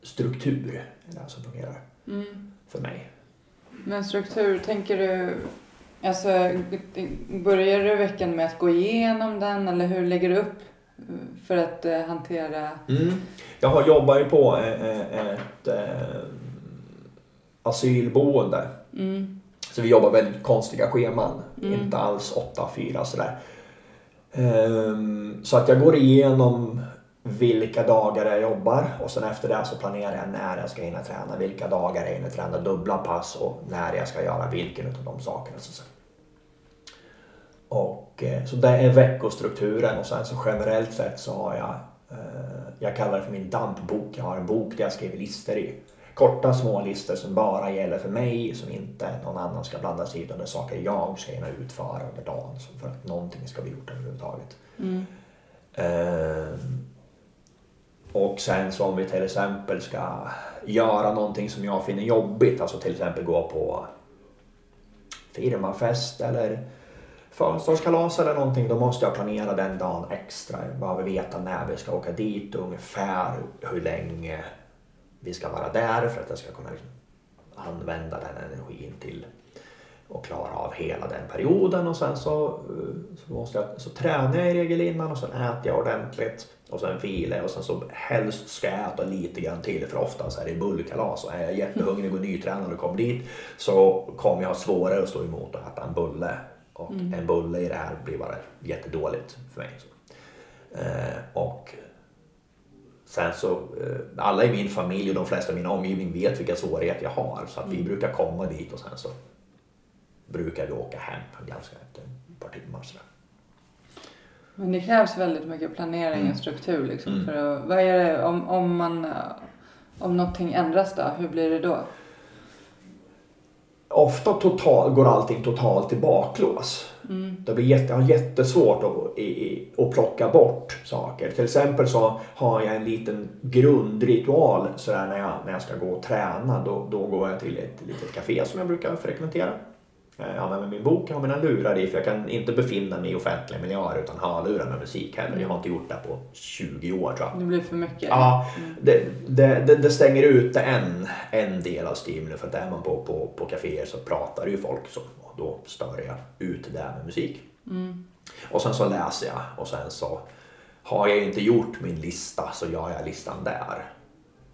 struktur är det som fungerar för mig. Men struktur, tänker du, alltså börjar du veckan med att gå igenom den eller hur lägger du upp för att eh, hantera? Mm. Jag har jobbat ju på eh, eh, ett asylboende. Mm. Så vi jobbar väldigt konstiga scheman. Inte alls 8-4 sådär. Ehm, så att jag går igenom vilka dagar jag jobbar och sen efter det så planerar jag när jag ska hinna träna. Vilka dagar jag hinner träna dubbla pass och när jag ska göra vilken av de sakerna. Så. Och, eh, så det är veckostrukturen och sen så generellt sett så har jag, eh, jag kallar det för min dampbok. Jag har en bok där jag skriver listor i. Korta små listor som bara gäller för mig, som inte någon annan ska blanda sig i. Utan det är saker jag ska hinna utföra under dagen för att någonting ska bli gjort överhuvudtaget. Eh, och sen så om vi till exempel ska göra någonting som jag finner jobbigt, alltså till exempel gå på firmafest eller födelsedagskalas eller någonting, då måste jag planera den dagen extra. Jag behöver veta när vi ska åka dit och ungefär hur länge vi ska vara där för att jag ska kunna liksom använda den energin till att klara av hela den perioden. Och sen så, eh, så, måste jag, så tränar jag i regel innan och sen äter jag ordentligt och sen vilar jag och sen så helst ska jag äta lite grann till för ofta så är det bullkalas. Och är jag jättehungrig och nytränad och kommer dit så kommer jag ha svårare att stå emot att äta en bulle och en bulle i det här blir bara jättedåligt för mig. Så. Eh, och sen så, eh, alla i min familj och de flesta i min omgivning vet vilka svårigheter jag har så att vi brukar komma dit och sen så brukar vi åka hem ganska efter ett par timmar. Så där. Men det krävs väldigt mycket planering Mm. och struktur liksom. Mm. För att, vad är det om, om man... Om någonting ändras då, hur blir det då? Ofta total, går allting totalt i baklås. Det blir jätte, jättesvårt att, i, i, att plocka bort saker. Till exempel så har jag en liten grundritual så där när, jag, när jag ska gå och träna. Då, då går jag till ett litet café som jag brukar frekventera. Jag har med mig min bok, jag har mina lurar i för jag kan inte befinna mig i offentliga miljöer utan hörlurar med musik heller. Jag har inte gjort det på 20 år tror jag. Det blir för mycket? Ja, det, det, det, det stänger ute en, en del av stimulin för att är man på, på, på kaféer så pratar ju folk så, och då stör jag ut det med musik. Och sen så läser jag och sen så har jag inte gjort min lista så gör jag listan där.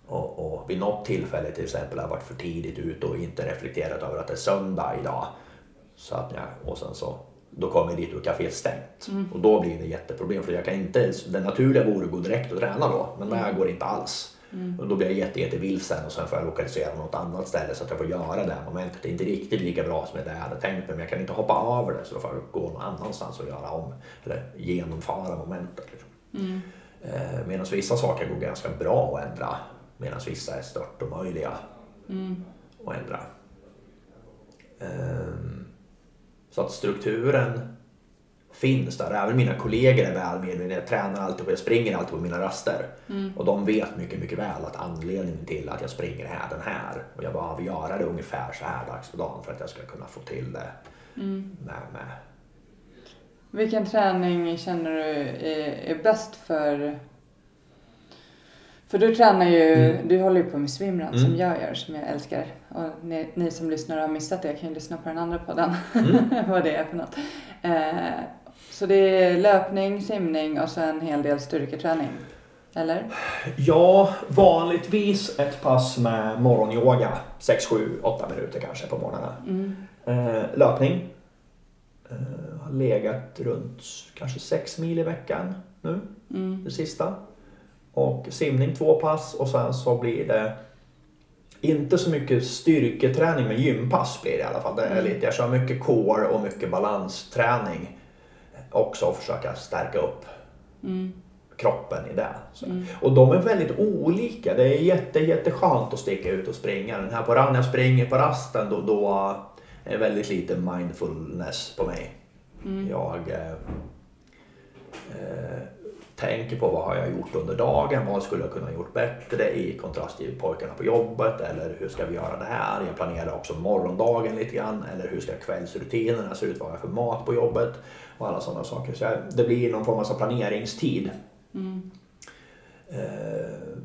Och, och vid något tillfälle till exempel har jag varit för tidigt ute och inte reflekterat över att det är söndag idag. Så att jag, och sen så då kommer jag dit och kaféet stängt. Och då blir det jätteproblem för jag kan inte, det naturliga vore att gå direkt och träna då. Men det här går inte alls. Och då blir jag jätte, jättevilsen och sen får jag lokalisera något annat ställe så att jag får göra det här momentet. Det är inte riktigt lika bra som det jag hade tänkt mig men jag kan inte hoppa över det så då får jag gå någon annanstans och göra om. Eller genomföra momentet. Liksom. Eh, Medan vissa saker går ganska bra att ändra. Medan vissa är stört omöjliga att ändra. Ehm, Så att strukturen finns där. Även mina kollegor är väl medvetna. Jag tränar alltid och jag springer alltid på mina raster. Och de vet mycket, mycket väl att anledningen till att jag springer här den här och jag behöver göra det ungefär så här dags på dagen för att jag ska kunna få till det med, med Vilken träning känner du är, är bäst för... För du tränar ju, Mm. du håller ju på med swimrun som Mm. jag gör, som jag älskar. Och ni, ni som lyssnar har missat det kan ju lyssna på den andra podden, Mm. vad det är för något. Eh, så det är löpning, simning och så en hel del styrketräning. Eller? Ja, vanligtvis ett pass med morgonyoga. 6, 7, 8 minuter kanske på morgnarna. Eh, löpning. Eh, har legat runt kanske 6 mil i veckan nu, det sista. Och simning två pass och sen så blir det inte så mycket styrketräning men gympass blir det i alla fall. Det är lite, jag kör mycket core och mycket balansträning också och försöka stärka upp kroppen i det. Så. Och de är väldigt olika. Det är jätte, jätteskönt att sticka ut och springa. Den här på när jag springer på rasten då, då är det väldigt lite mindfulness på mig. Jag eh, eh, tänker på vad har jag gjort under dagen, vad skulle jag kunna gjort bättre i kontrast till pojkarna på jobbet eller hur ska vi göra det här? Jag planerar också morgondagen lite grann eller hur ska kvällsrutinerna se ut, vad har jag för mat på jobbet och alla sådana saker. Så det blir någon form av planeringstid. Eh,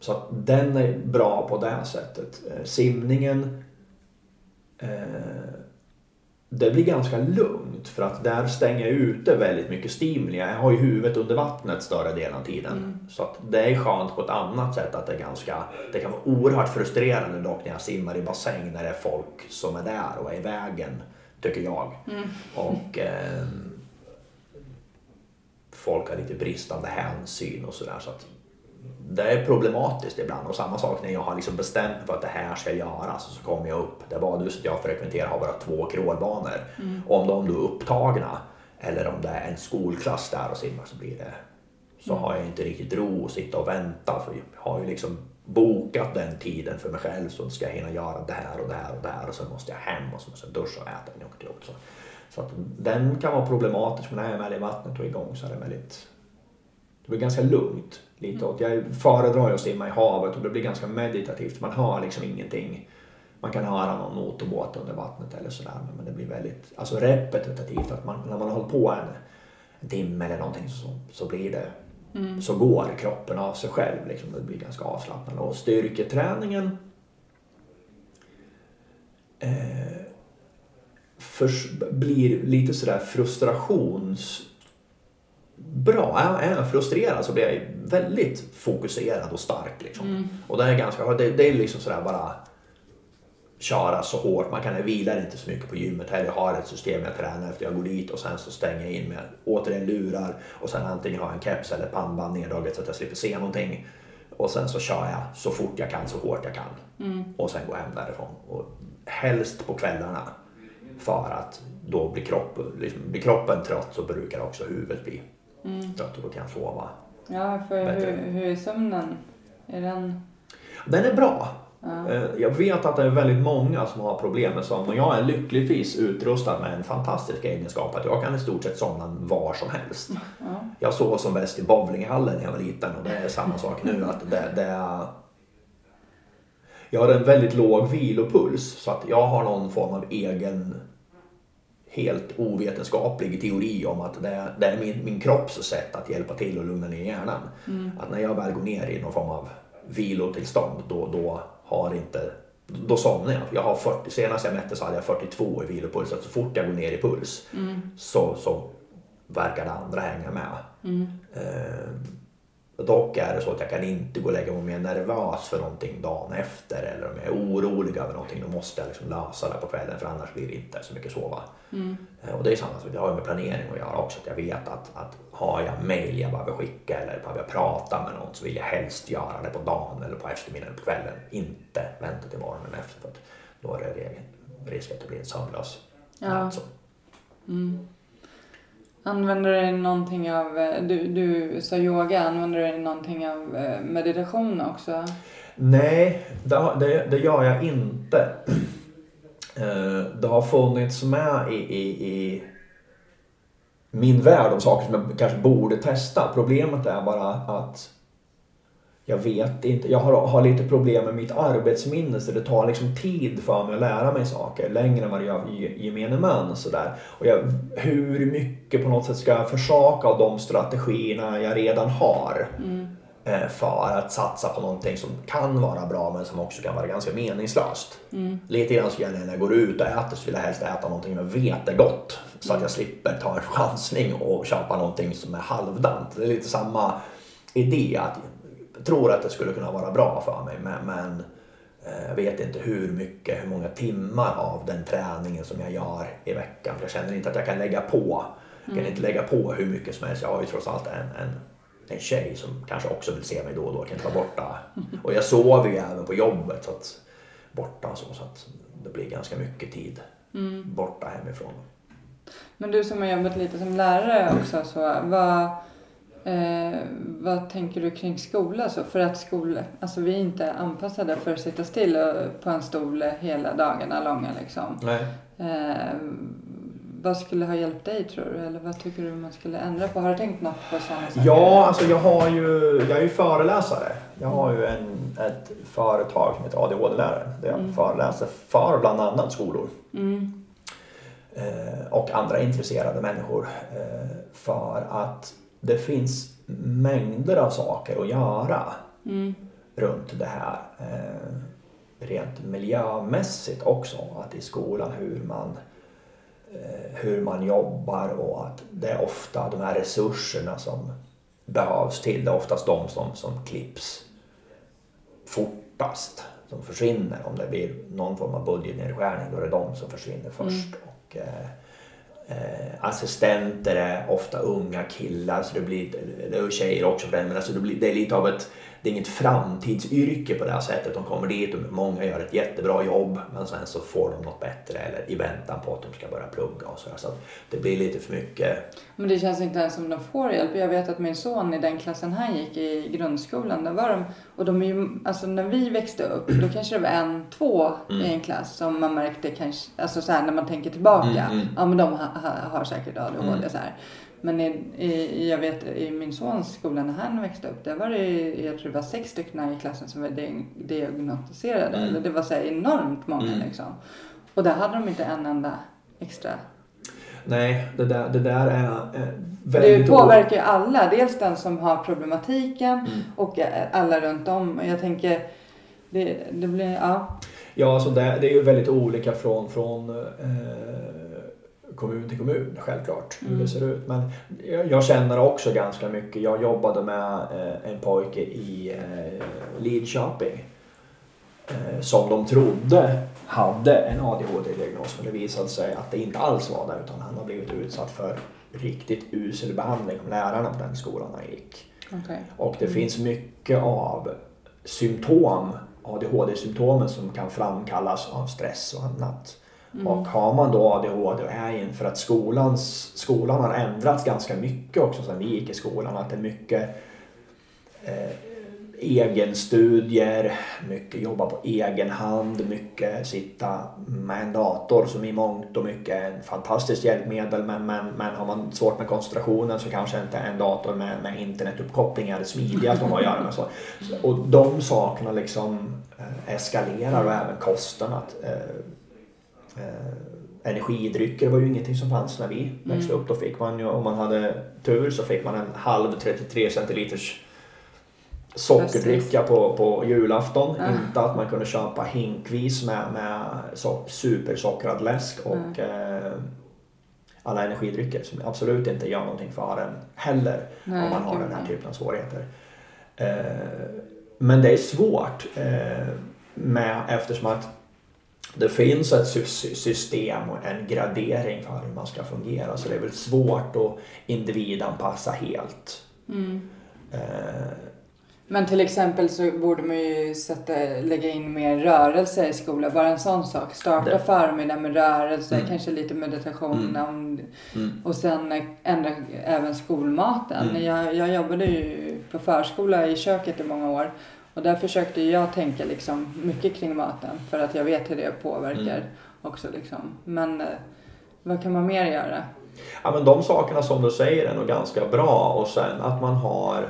så att den är bra på det sättet. Eh, Simningen eh, det blir ganska lugnt för att där stänger jag ute väldigt mycket stimuli. Jag har ju huvudet under vattnet större delen av tiden. Så att det är skönt på ett annat sätt att det är ganska, det kan vara oerhört frustrerande dock när jag simmar i bassäng när det är folk som är där och är i vägen, tycker jag. Och ehm, folk har lite bristande hänsyn och sådär. Så att det är problematiskt ibland och samma sak när jag har liksom bestämt mig för att det här ska göras så kommer jag upp. Det badhuset jag frekventerar har bara två crawlbanor. Om de då är upptagna eller om det är en skolklass där och simmar så blir det så har jag inte riktigt ro att sitta och vänta för jag har ju liksom bokat den tiden för mig själv så ska jag hinna göra det här och det här och det här och sen måste jag hem och så måste jag duscha och äta när jag åker till jobbet. Så Så att den kan vara problematisk men när jag är väl i vattnet och igång så är det väldigt det blir ganska lugnt. Lite åt. Jag föredrar att simma i havet och det blir ganska meditativt. Man hör liksom ingenting. Man kan höra någon motorbåt under vattnet eller sådär men det blir väldigt alltså repetitivt. Att man, när man har hållit på en, en timme eller någonting så, så blir det så går kroppen av sig själv. Liksom. Det blir ganska avslappnande. Och styrketräningen eh, förs- blir lite sådär frustrations... Bra. Är jag frustrerad så blir jag väldigt fokuserad och stark. Liksom. Och det är ganska det, det är liksom sådär bara köra så hårt. Man kan vila inte så mycket på gymmet heller. Jag har ett system jag tränar efter. Jag går dit och sen så stänger jag in med återigen lurar och sen antingen har jag en keps eller pannband neddraget så att jag slipper se någonting. Och sen så kör jag så fort jag kan, så hårt jag kan. Och sen går jag hem därifrån. Och helst på kvällarna. För att då blir, kropp, liksom, blir kroppen trött så brukar också huvudet bli trött och då kan jag sova. Ja, för Bättre. hur, hur är sömnen? Är den... Den är bra. Eh, Jag vet att det är väldigt många som har problem med sömn och jag är lyckligtvis utrustad med en fantastisk egenskap att jag kan i stort sett somna var som helst. Jag sov som bäst i bowlinghallen när jag var liten och det är samma sak nu. att det, det är... Jag har en väldigt låg vilopuls så att jag har någon form av egen helt ovetenskaplig teori om att det är, det är min, min kropps sätt att hjälpa till och lugna ner hjärnan. Att när jag väl går ner i någon form av vilotillstånd då, då har inte då somnar jag. jag har 40, senast jag mätte så hade jag 42 i vilopuls. Så fort jag går ner i puls så, så verkar det andra hänga med. Eh, dock är det så att jag kan inte gå och lägga mig om jag är nervös för någonting dagen efter eller om jag är orolig över någonting. Då måste jag liksom lösa det på kvällen för annars blir det inte så mycket sova. Eh, Och det är samma sak, det har ju med planering att göra också. Att jag vet att, att har jag mail jag behöver skicka eller behöver jag prata med någon så vill jag helst göra det på dagen eller på eftermiddagen eller på kvällen. Inte vänta till morgonen efter för att då är det risk att det blir en sömnlös Ja. natt. Så. Använder du dig någonting av... Eh, du, du sa yoga. Använder du dig någonting av eh, meditation också? Nej, det, det, det gör jag inte. Eh, det har funnits med i, i, i min värld om saker som jag kanske borde testa. Problemet är bara att jag vet inte. Jag har, har lite problem med mitt arbetsminne så det tar liksom tid för mig att lära mig saker. Längre än vad det gör i gemene man. Sådär. Och jag, hur mycket på något sätt ska jag försaka av de strategierna jag redan har. eh, För att satsa på någonting som kan vara bra men som också kan vara ganska meningslöst. Lite grann så när jag går ut och äter så vill jag helst äta någonting jag vet är gott. Så att jag slipper ta en chansning och köpa någonting som är halvdant. Det är lite samma idé. att tror att det skulle kunna vara bra för mig men, men eh, jag vet inte hur mycket, hur många timmar av den träningen som jag gör i veckan. För jag känner inte att jag kan lägga på. Jag kan inte lägga på hur mycket som helst. Jag har ju trots allt en, en, en tjej som kanske också vill se mig då och då. Kan inte vara borta. Och jag sover ju även på jobbet. Så att, borta och så. Så att det blir ganska mycket tid borta hemifrån. Men du som har jobbat lite som lärare också, så vad, eh, vad tänker du kring skola? Så för att skol, alltså vi är inte anpassade för att sitta still på en stol hela dagarna långa liksom. Nej. Eh, vad skulle ha hjälpt dig tror du? Eller vad tycker du man skulle ändra på? Har du tänkt något på sådana saker? Ja, alltså jag har ju, jag är ju föreläsare. Jag har ju en, ett företag som heter ADHD-lärare. Där jag föreläser för bland annat skolor. Eh, och andra intresserade människor. Eh, för att det finns mängder av saker att göra runt det här. Eh, rent miljömässigt också. Att i skolan hur man eh, hur man jobbar och att det är ofta de här resurserna som behövs till. Det är oftast de som, som klipps fortast som försvinner. Om det blir någon form av budgetnedskärning då är det de som försvinner först. Och, eh, eh, Eh, assistenter är ofta unga killar, så det blir, det är tjejer också för den, men alltså det, blir, det är lite av ett det är inget framtidsyrke på det här sättet. De kommer dit och många gör ett jättebra jobb men sen så får de något bättre eller i väntan på att de ska börja plugga och sådär. Så det blir lite för mycket. Men det känns inte ens som de får hjälp. Jag vet att min son i den klassen han gick i grundskolan, där var de, och de är ju, alltså när vi växte upp, då kanske det var en, två i en klass som man märkte kanske, alltså så här när man tänker tillbaka, Mm, mm. ja men de ha, ha, har säkert ADHD Mm. så här. Men i, i, jag vet i min sons skola när han växte upp, där var det, jag tror det var sex stycken i klassen som var di- diagnostiserade. Mm. Det var så enormt många Mm. liksom. Och där hade de inte en enda extra Nej, det där, det där är eh, Det väldigt påverkar ju alla. Dels den som har problematiken Mm. och eh, alla runt om. Jag tänker, det, det blir, ja. Ja, alltså det, det är ju väldigt olika från, från eh, kommun till kommun självklart hur Mm. det ser ut. Men jag, känner också ganska mycket. Jag jobbade med eh, en pojke i eh, Lidköping eh, som de trodde hade en ADHD-diagnos men det visade sig att det inte alls var det utan han har blivit utsatt för riktigt usel behandling av lärarna på den skolan han gick. okej. Och det finns mycket av symptom, ADHD-symptomen som kan framkallas av stress och annat. Mm. Och har man då ADHD och är inför att skolans, skolan har ändrats ganska mycket också sedan vi gick i skolan. Att det är mycket eh, egenstudier, mycket jobba på egen hand, mycket sitta med en dator som i mångt och mycket är en fantastiskt hjälpmedel men, men, men har man svårt med koncentrationen så kanske inte en dator med, med internetuppkoppling är det smidigaste man har att göra med. Så. Och de sakerna liksom eh, eskalerar och även kosten. Att, eh, energidrycker var ju ingenting som fanns när vi växte upp. Då fick man ju, om man hade tur så fick man en halv 33 centiliters sockerdricka på, på julafton. Ah. Inte att man kunde köpa hinkvis med, med så, supersockrad läsk och eh, alla energidrycker som absolut inte gör någonting för en heller Nej, om man har den här typen av svårigheter. Eh, men det är svårt eh, med, eftersom att det finns ett sy- system och en gradering för hur man ska fungera så det är väl svårt att individanpassa helt. Mm. Eh, Men till exempel så borde man ju sätta, lägga in mer rörelse i skolan. Bara en sån sak. Starta Det- förmiddag med rörelse, Mm. kanske lite meditation. Mm. Mm. och sen ändra även skolmaten. Mm. Jag, jag jobbade ju på förskola i köket i många år. Och där försökte jag tänka liksom mycket kring maten. För att jag vet hur det påverkar Mm. också. Liksom. Men eh, vad kan man mer göra? Ja men de sakerna som du säger är nog ganska bra och sen att man har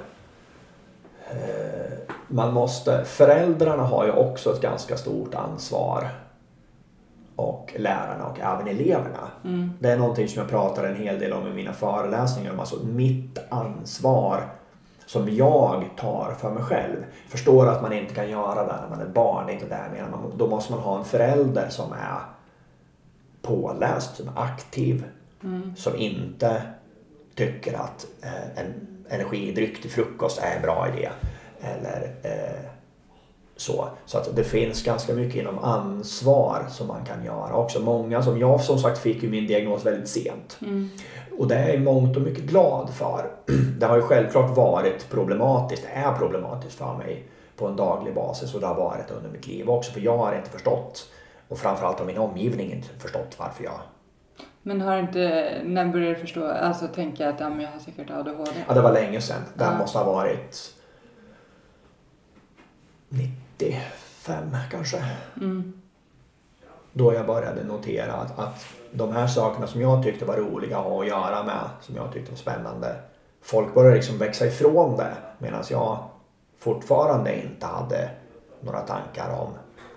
eh, man måste, föräldrarna har ju också ett ganska stort ansvar och lärarna och även eleverna. Mm. Det är någonting som jag pratar en hel del om i mina föreläsningar. Alltså mitt ansvar som jag tar för mig själv. Förstår att man inte kan göra det när man är barn. Det är inte det jag menar. Då måste man ha en förälder som är påläst, som är aktiv. Som inte tycker att eh, en energidryck till frukost är en bra idé. Eller eh, så. Så att det finns ganska mycket inom ansvar som man kan göra också. Många som jag som sagt fick ju min diagnos väldigt sent. Mm. Och det är jag i mångt och mycket glad för. Det har ju självklart varit problematiskt, det är problematiskt för mig på en daglig basis och det har varit under mitt liv också. För jag har inte förstått och framförallt har min omgivning inte förstått varför jag... Men har inte, när började du förstå, alltså tänka att ja, men jag har säkert ADHD? Ja, det var länge sedan. Det Ja. måste ha varit 95 kanske. Mm. Då jag började notera att, att de här sakerna som jag tyckte var roliga att ha att göra med, som jag tyckte var spännande. Folk började liksom växa ifrån det medan jag fortfarande inte hade några tankar om,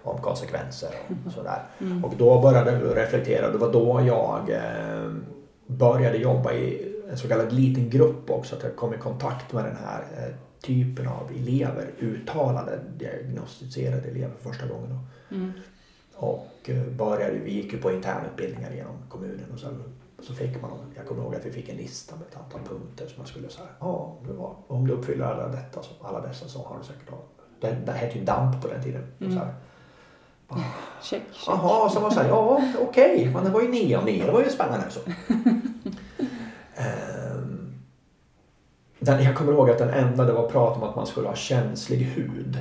om konsekvenser och sådär. Och då började jag reflektera. Det var då jag eh, började jobba i en så kallad liten grupp också. Att jag kom i kontakt med den här eh, typen av elever. Uttalade diagnostiserade elever första gången. Mm. Och eh, började, vi gick ju på internutbildningar genom kommunen och sen så fick man, jag kommer ihåg att vi fick en lista med ett antal punkter som man skulle säga, ja, du har- om du uppfyller alla detta, så, alla dessa så har du säkert av. Det, det hette ju DAMP på den tiden. Mm. så här, Check, check. Jaha, så man säger, ja okej, men det var ju nio av nio, det var ju spännande. Så. Ehm, den, jag kommer ihåg att den enda det var prat om att man skulle ha känslig hud.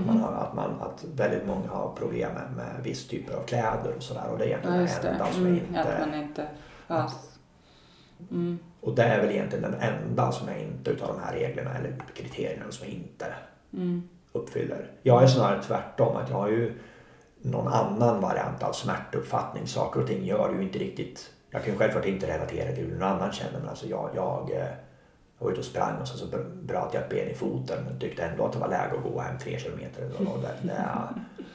Att, man, har- att, man, att väldigt många har problem med, med viss typer av kläder och sådär. Och det är egentligen Ja, det. enda som Mm, inte... Att man inte... Ja. Mm. Och det är väl egentligen den enda som jag inte utav de här reglerna eller kriterierna som jag inte Mm. uppfyller. Jag är snarare tvärtom. Att jag har ju någon annan variant av smärtuppfattning. Saker och ting gör ju inte riktigt... Jag kan ju självklart inte relatera till hur någon annan känner men alltså jag, jag, eh, jag var ute och sprang och sen så br- bröt jag ett ben i foten men tyckte ändå att det var läge att gå hem tre kilometer. Och där, där,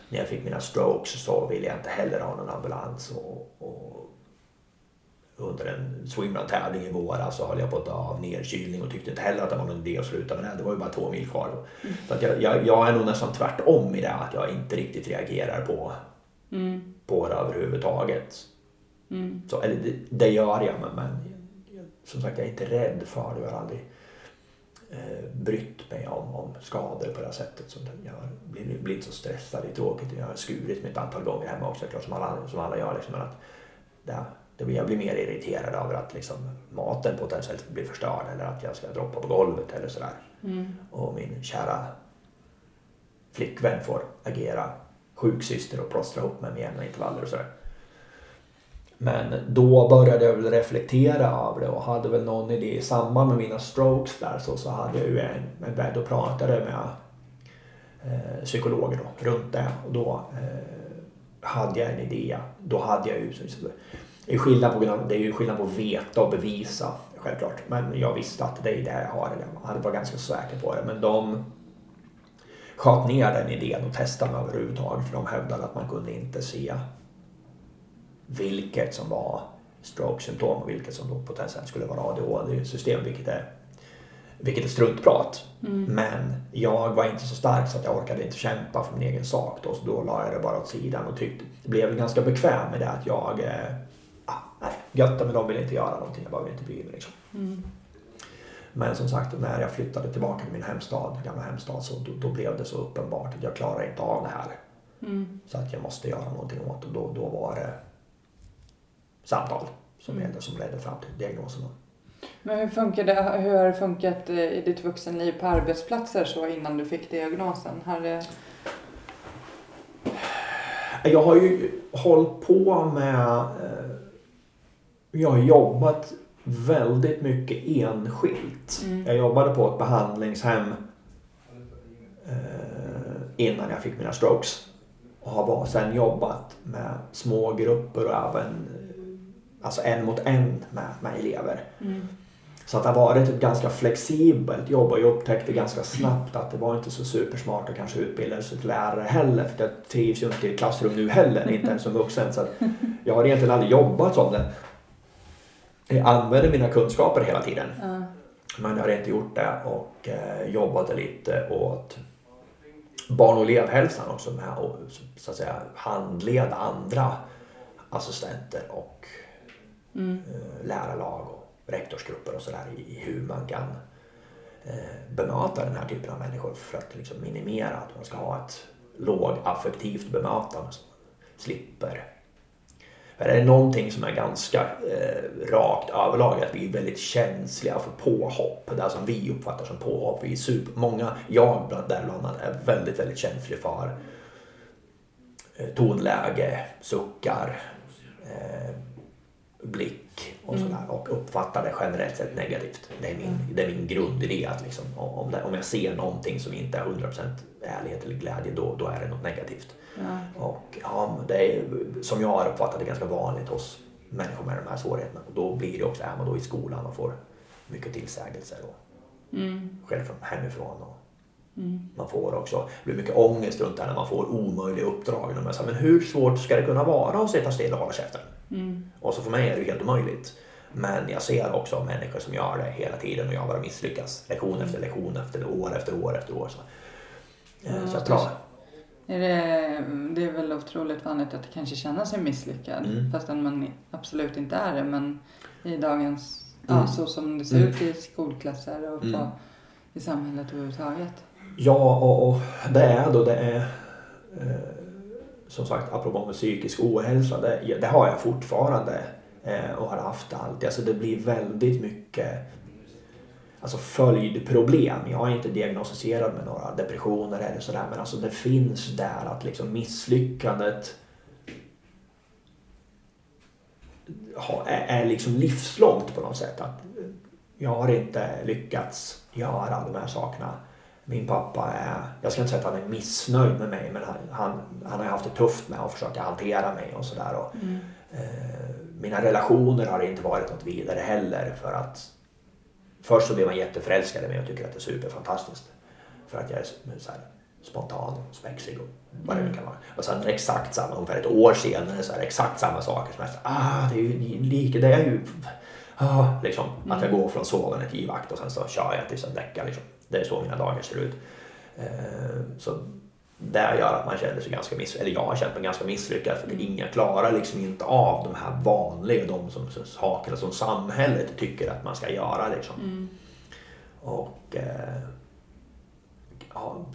när jag fick mina strokes så ville jag inte heller ha någon ambulans. Och, och under en swimrun-tävling i våras så höll jag på att dö av nedkylning och tyckte inte heller att det var någon idé att sluta med det. Det var ju bara två mil kvar. Så att jag, jag, jag är nog nästan tvärtom i det att jag inte riktigt reagerar på, Mm. på det överhuvudtaget. Mm. Så, eller det, det gör jag men, men jag, som sagt jag är inte rädd för det. Jag har aldrig eh, brytt mig om, om skador på det här sättet. Som jag blir, blir inte så stressad. Det är tråkigt. Jag har skurit mig ett antal gånger hemma också klart, som alla, som alla gör. Liksom, att det, det blir, jag blir mer irriterad över att liksom, maten potentiellt blir förstörd eller att jag ska droppa på golvet eller sådär. Mm. Och min kära flickvän får agera sjuksyster och plåstra ihop mig med jämna intervaller och sådär. Men då började jag väl reflektera över det och hade väl någon idé i samband med mina strokes där så, så hade jag ju en, en vän och pratade med eh, psykologer då, runt det och då eh, hade jag en idé. Då hade jag ju, så- så- det är, skillnad på, det är ju skillnad på att veta och bevisa självklart. Men jag visste att det är det jag har, jag hade varit ganska säker på det. Men de sköt ner den idén och testade mig överhuvudtaget för de hävdade att man kunde inte se vilket som var stroke-symptom och vilket som då potentiellt skulle vara ADHD-system, vilket är, vilket är struntprat. Men jag var inte så stark så att jag orkade inte kämpa för min egen sak då, så då la jag det bara åt sidan och tyckte, blev ganska bekväm med det att jag, eh, ah, nej, götta med dem vill inte göra någonting, jag behöver inte bry mig liksom. Mm. Men som sagt, när jag flyttade tillbaka till min hemstad, gamla hemstad, så då, då blev det så uppenbart att jag klarar inte av det här. Mm. Så att jag måste göra någonting åt det. Då, då var det samtal som, Mm. ledde, som ledde fram till diagnosen. Men hur, funkar det, hur har det funkat eh, i ditt vuxenliv på arbetsplatser så innan du fick diagnosen? Har det... Jag har ju hållit på med... Eh, jag har jobbat väldigt mycket enskilt. Mm. Jag jobbade på ett behandlingshem eh, innan jag fick mina strokes. Och har bara sen jobbat med små grupper och även alltså en mot en med, med elever. Mm. Så att det har varit ett ganska flexibelt jobb och jag upptäckte ganska snabbt att det var inte så supersmart att kanske utbilda sig till lärare heller. För jag trivs ju inte i ett klassrum nu heller, inte ens som vuxen. Så jag har egentligen aldrig jobbat som det. Jag använder mina kunskaper hela tiden. Ja. Men jag har inte gjort det och eh, jobbade lite åt barn och elevhälsan också med att så att säga, handleda andra assistenter och Mm. Eh, lärarlag och rektorsgrupper och sådär i, hur man kan eh, bemöta den här typen av människor för att liksom minimera att man ska ha ett lågaffektivt bemötande som man slipper. För är någonting som är ganska eh, rakt överlag att vi är väldigt känsliga för påhopp. Det som vi uppfattar som påhopp. Vi är super, många, jag bland, där bland annat, är väldigt, väldigt känslig för eh, tonläge, suckar, eh, blick och Mm. sådär. Och uppfattar det generellt sett negativt. Det är min, det är min grundidé att liksom, om, det, om jag ser någonting som inte är 100% ärlighet eller glädje då, då är det något negativt. Ja. Och ja, det är som jag har uppfattat det ganska vanligt hos människor med de här svårigheterna. Och då blir det också, är man då i skolan och får mycket tillsägelser och Mm. själv från hemifrån. Och Mm. man får också, det blir mycket ångest runt det här när man får omöjliga uppdrag. Och man säger, men hur svårt ska det kunna vara att sitta still och hålla käften? Mm. Och så för mig är det ju helt omöjligt. Men jag ser också människor som gör det hela tiden och jag bara misslyckas. Lektion efter lektion efter år efter år efter år. Så, eh, Ja, så jag det- tror, Är det, det är väl otroligt vanligt att kanske känna sig misslyckad Mm. fastän man absolut inte är det. Men i dagens, Mm. ja, så som det ser Mm. ut i skolklasser och på, Mm. i samhället överhuvudtaget. Ja, och, och det är då det är eh, som sagt apropå med psykisk ohälsa. Det, det har jag fortfarande eh, och har haft alltid. Alltså det blir väldigt mycket alltså följdproblem. Jag är inte diagnostiserad med några depressioner eller sådär men alltså det finns där att liksom misslyckandet är, är liksom livslångt på något sätt. Att eh, jag har inte lyckats göra de här sakerna. Min pappa är, jag ska inte säga att han är missnöjd med mig men han, han, han har haft det tufft med att försöka hantera mig och sådär. Och, eh, mina relationer har inte varit något vidare heller för att först så blir man jätteförälskad i mig och tycker att det är superfantastiskt. För att jag är så här, spontan och spexig och vad det nu kan vara. Och sen exakt samma, ungefär ett år senare så är det exakt samma saker som jag ah det är ju lika, det är ju, ah, liksom. Att jag går från sovande till vakt och sen så kör jag tills jag däckar liksom. Det är så mina dagar ser ut. Eh, så det gör att man känner sig ganska miss, eller jag har känt mig ganska misslyckad för att ingen klarar liksom inte av de här vanliga, de som, som sakerna som samhället tycker att man ska göra liksom. Och eh,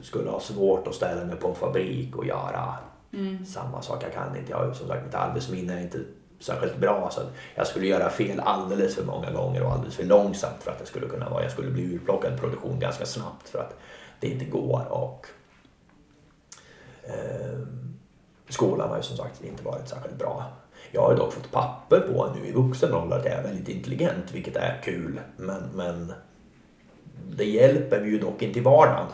skulle ha svårt att ställa mig på en fabrik och göra samma sak. Jag kan inte, jag har som sagt mitt arbetsminne är inte särskilt bra så att jag skulle göra fel alldeles för många gånger och alldeles för långsamt för att det skulle kunna vara, jag skulle bli urplockad produktion ganska snabbt för att det inte går och eh, skolan har ju som sagt inte varit särskilt bra. Jag har ju dock fått papper på nu i vuxen ålder att jag är väldigt intelligent vilket är kul men, men det hjälper mig ju dock inte i vardagen.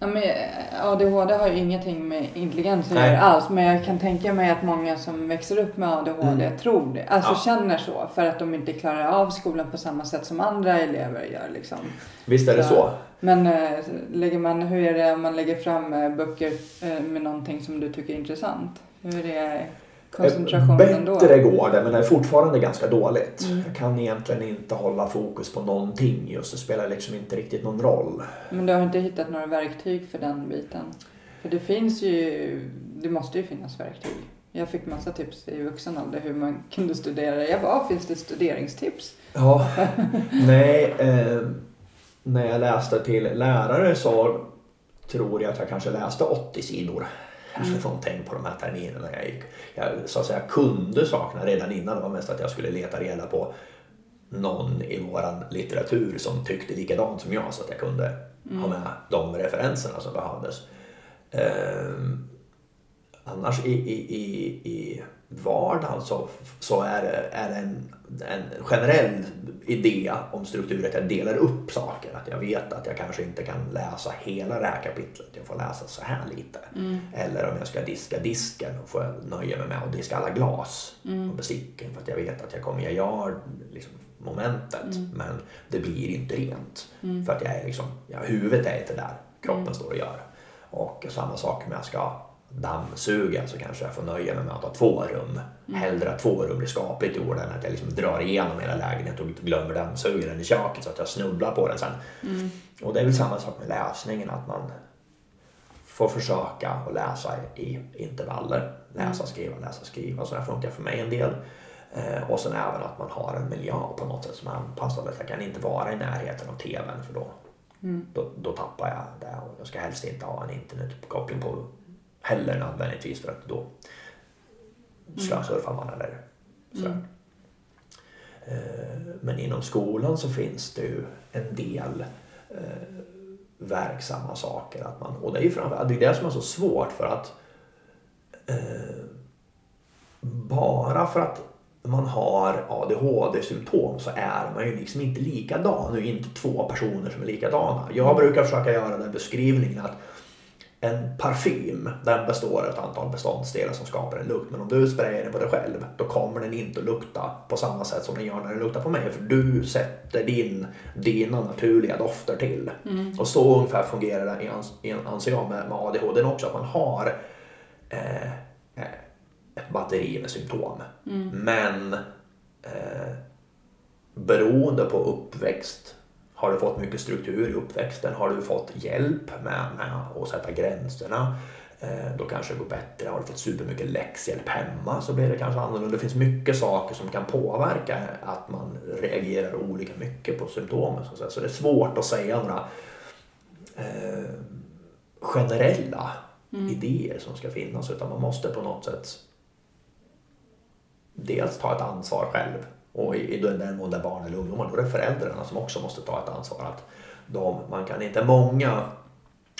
Ja, men eh, ADHD har ju ingenting med intelligens att göra alls. Men jag kan tänka mig att många som växer upp med ADHD Mm. tror det. Alltså Ja. känner så. För att de inte klarar av skolan på samma sätt som andra elever gör. Liksom. Visst är det så? Men eh, lägger man, hur är det om man lägger fram eh, böcker med någonting som du tycker är intressant? Hur är koncentrationen då? Bättre går det men det är fortfarande ganska dåligt. Mm. Jag kan egentligen inte hålla fokus på någonting just. Det spelar liksom inte riktigt någon roll. Men du har inte hittat några verktyg för den biten? För det finns ju, det måste ju finnas verktyg. Jag fick massa tips i vuxen ålder hur man kunde studera. Jag bara, finns det studeringstips? Ja, nej. Eh, när jag läste till lärare så tror jag att jag kanske läste 80 sidor. Eller någonting på de här terminerna jag gick. Jag så att säga kunde sakerna redan innan. Det var mest att jag skulle leta reda på någon i våran litteratur som tyckte likadant som jag så att jag kunde ha med de referenserna som behövdes. Ehm, annars i, i, i, i vardagen så, så är det, är det en, en generell idé om struktur att jag delar upp saker. Att jag vet att jag kanske inte kan läsa hela det här kapitlet. Jag får läsa så här lite. Eller om jag ska diska disken och får jag nöja mig med att diska alla glas och besticken. För att jag vet att jag kommer, jag gör liksom momentet men det blir inte rent. För att jag är liksom, ja, huvudet är inte där, kroppen står och gör. Och samma sak om jag ska dammsuga så kanske jag får nöja mig med att ha två rum. Hellre att två rum blir skapligt gjorda än att jag liksom drar igenom hela lägenheten och glömmer dammsugaren i köket så att jag snubblar på den sen. Och det är väl samma sak med läsningen att man får försöka att läsa i intervaller. Läsa, skriva, läsa, skriva. Så det funkar för mig en del. Eh, och sen även att man har en miljö på något sätt som är anpassad. Jag kan inte vara i närheten av tvn för då, då, då tappar jag det. Och jag ska helst inte ha en internetuppkoppling på heller nödvändigtvis för att då slösurfar man eller sådär. Eh, Men inom skolan så finns det ju en del eh, verksamma saker. Att man, och det är ju framförallt det, är det som är så svårt för att eh, bara för att man har ADHD-symptom så är man ju liksom inte likadan. Det är inte två personer som är likadana. Jag brukar försöka göra den beskrivningen att en parfym, den består av ett antal beståndsdelar som skapar en lukt. Men om du sprayar den på dig själv, då kommer den inte att lukta på samma sätt som den gör när den luktar på mig. För du sätter din, dina naturliga dofter till. Och så ungefär fungerar det, anser jag, med, med ADHD också. Att man har eh, eh, ett batteri med symptom. Men eh, beroende på uppväxt har du fått mycket struktur i uppväxten? Har du fått hjälp med, med att sätta gränserna? Eh, då kanske det går bättre. Har du fått supermycket läxhjälp hemma så blir det kanske annorlunda. Det finns mycket saker som kan påverka att man reagerar olika mycket på symptomen. Så, så det är svårt att säga några eh, generella idéer som ska finnas utan man måste på något sätt dels ta ett ansvar själv Och i, i den mån det är barn eller ungdomar, då är det föräldrarna som också måste ta ett ansvar. Att de, man kan inte, många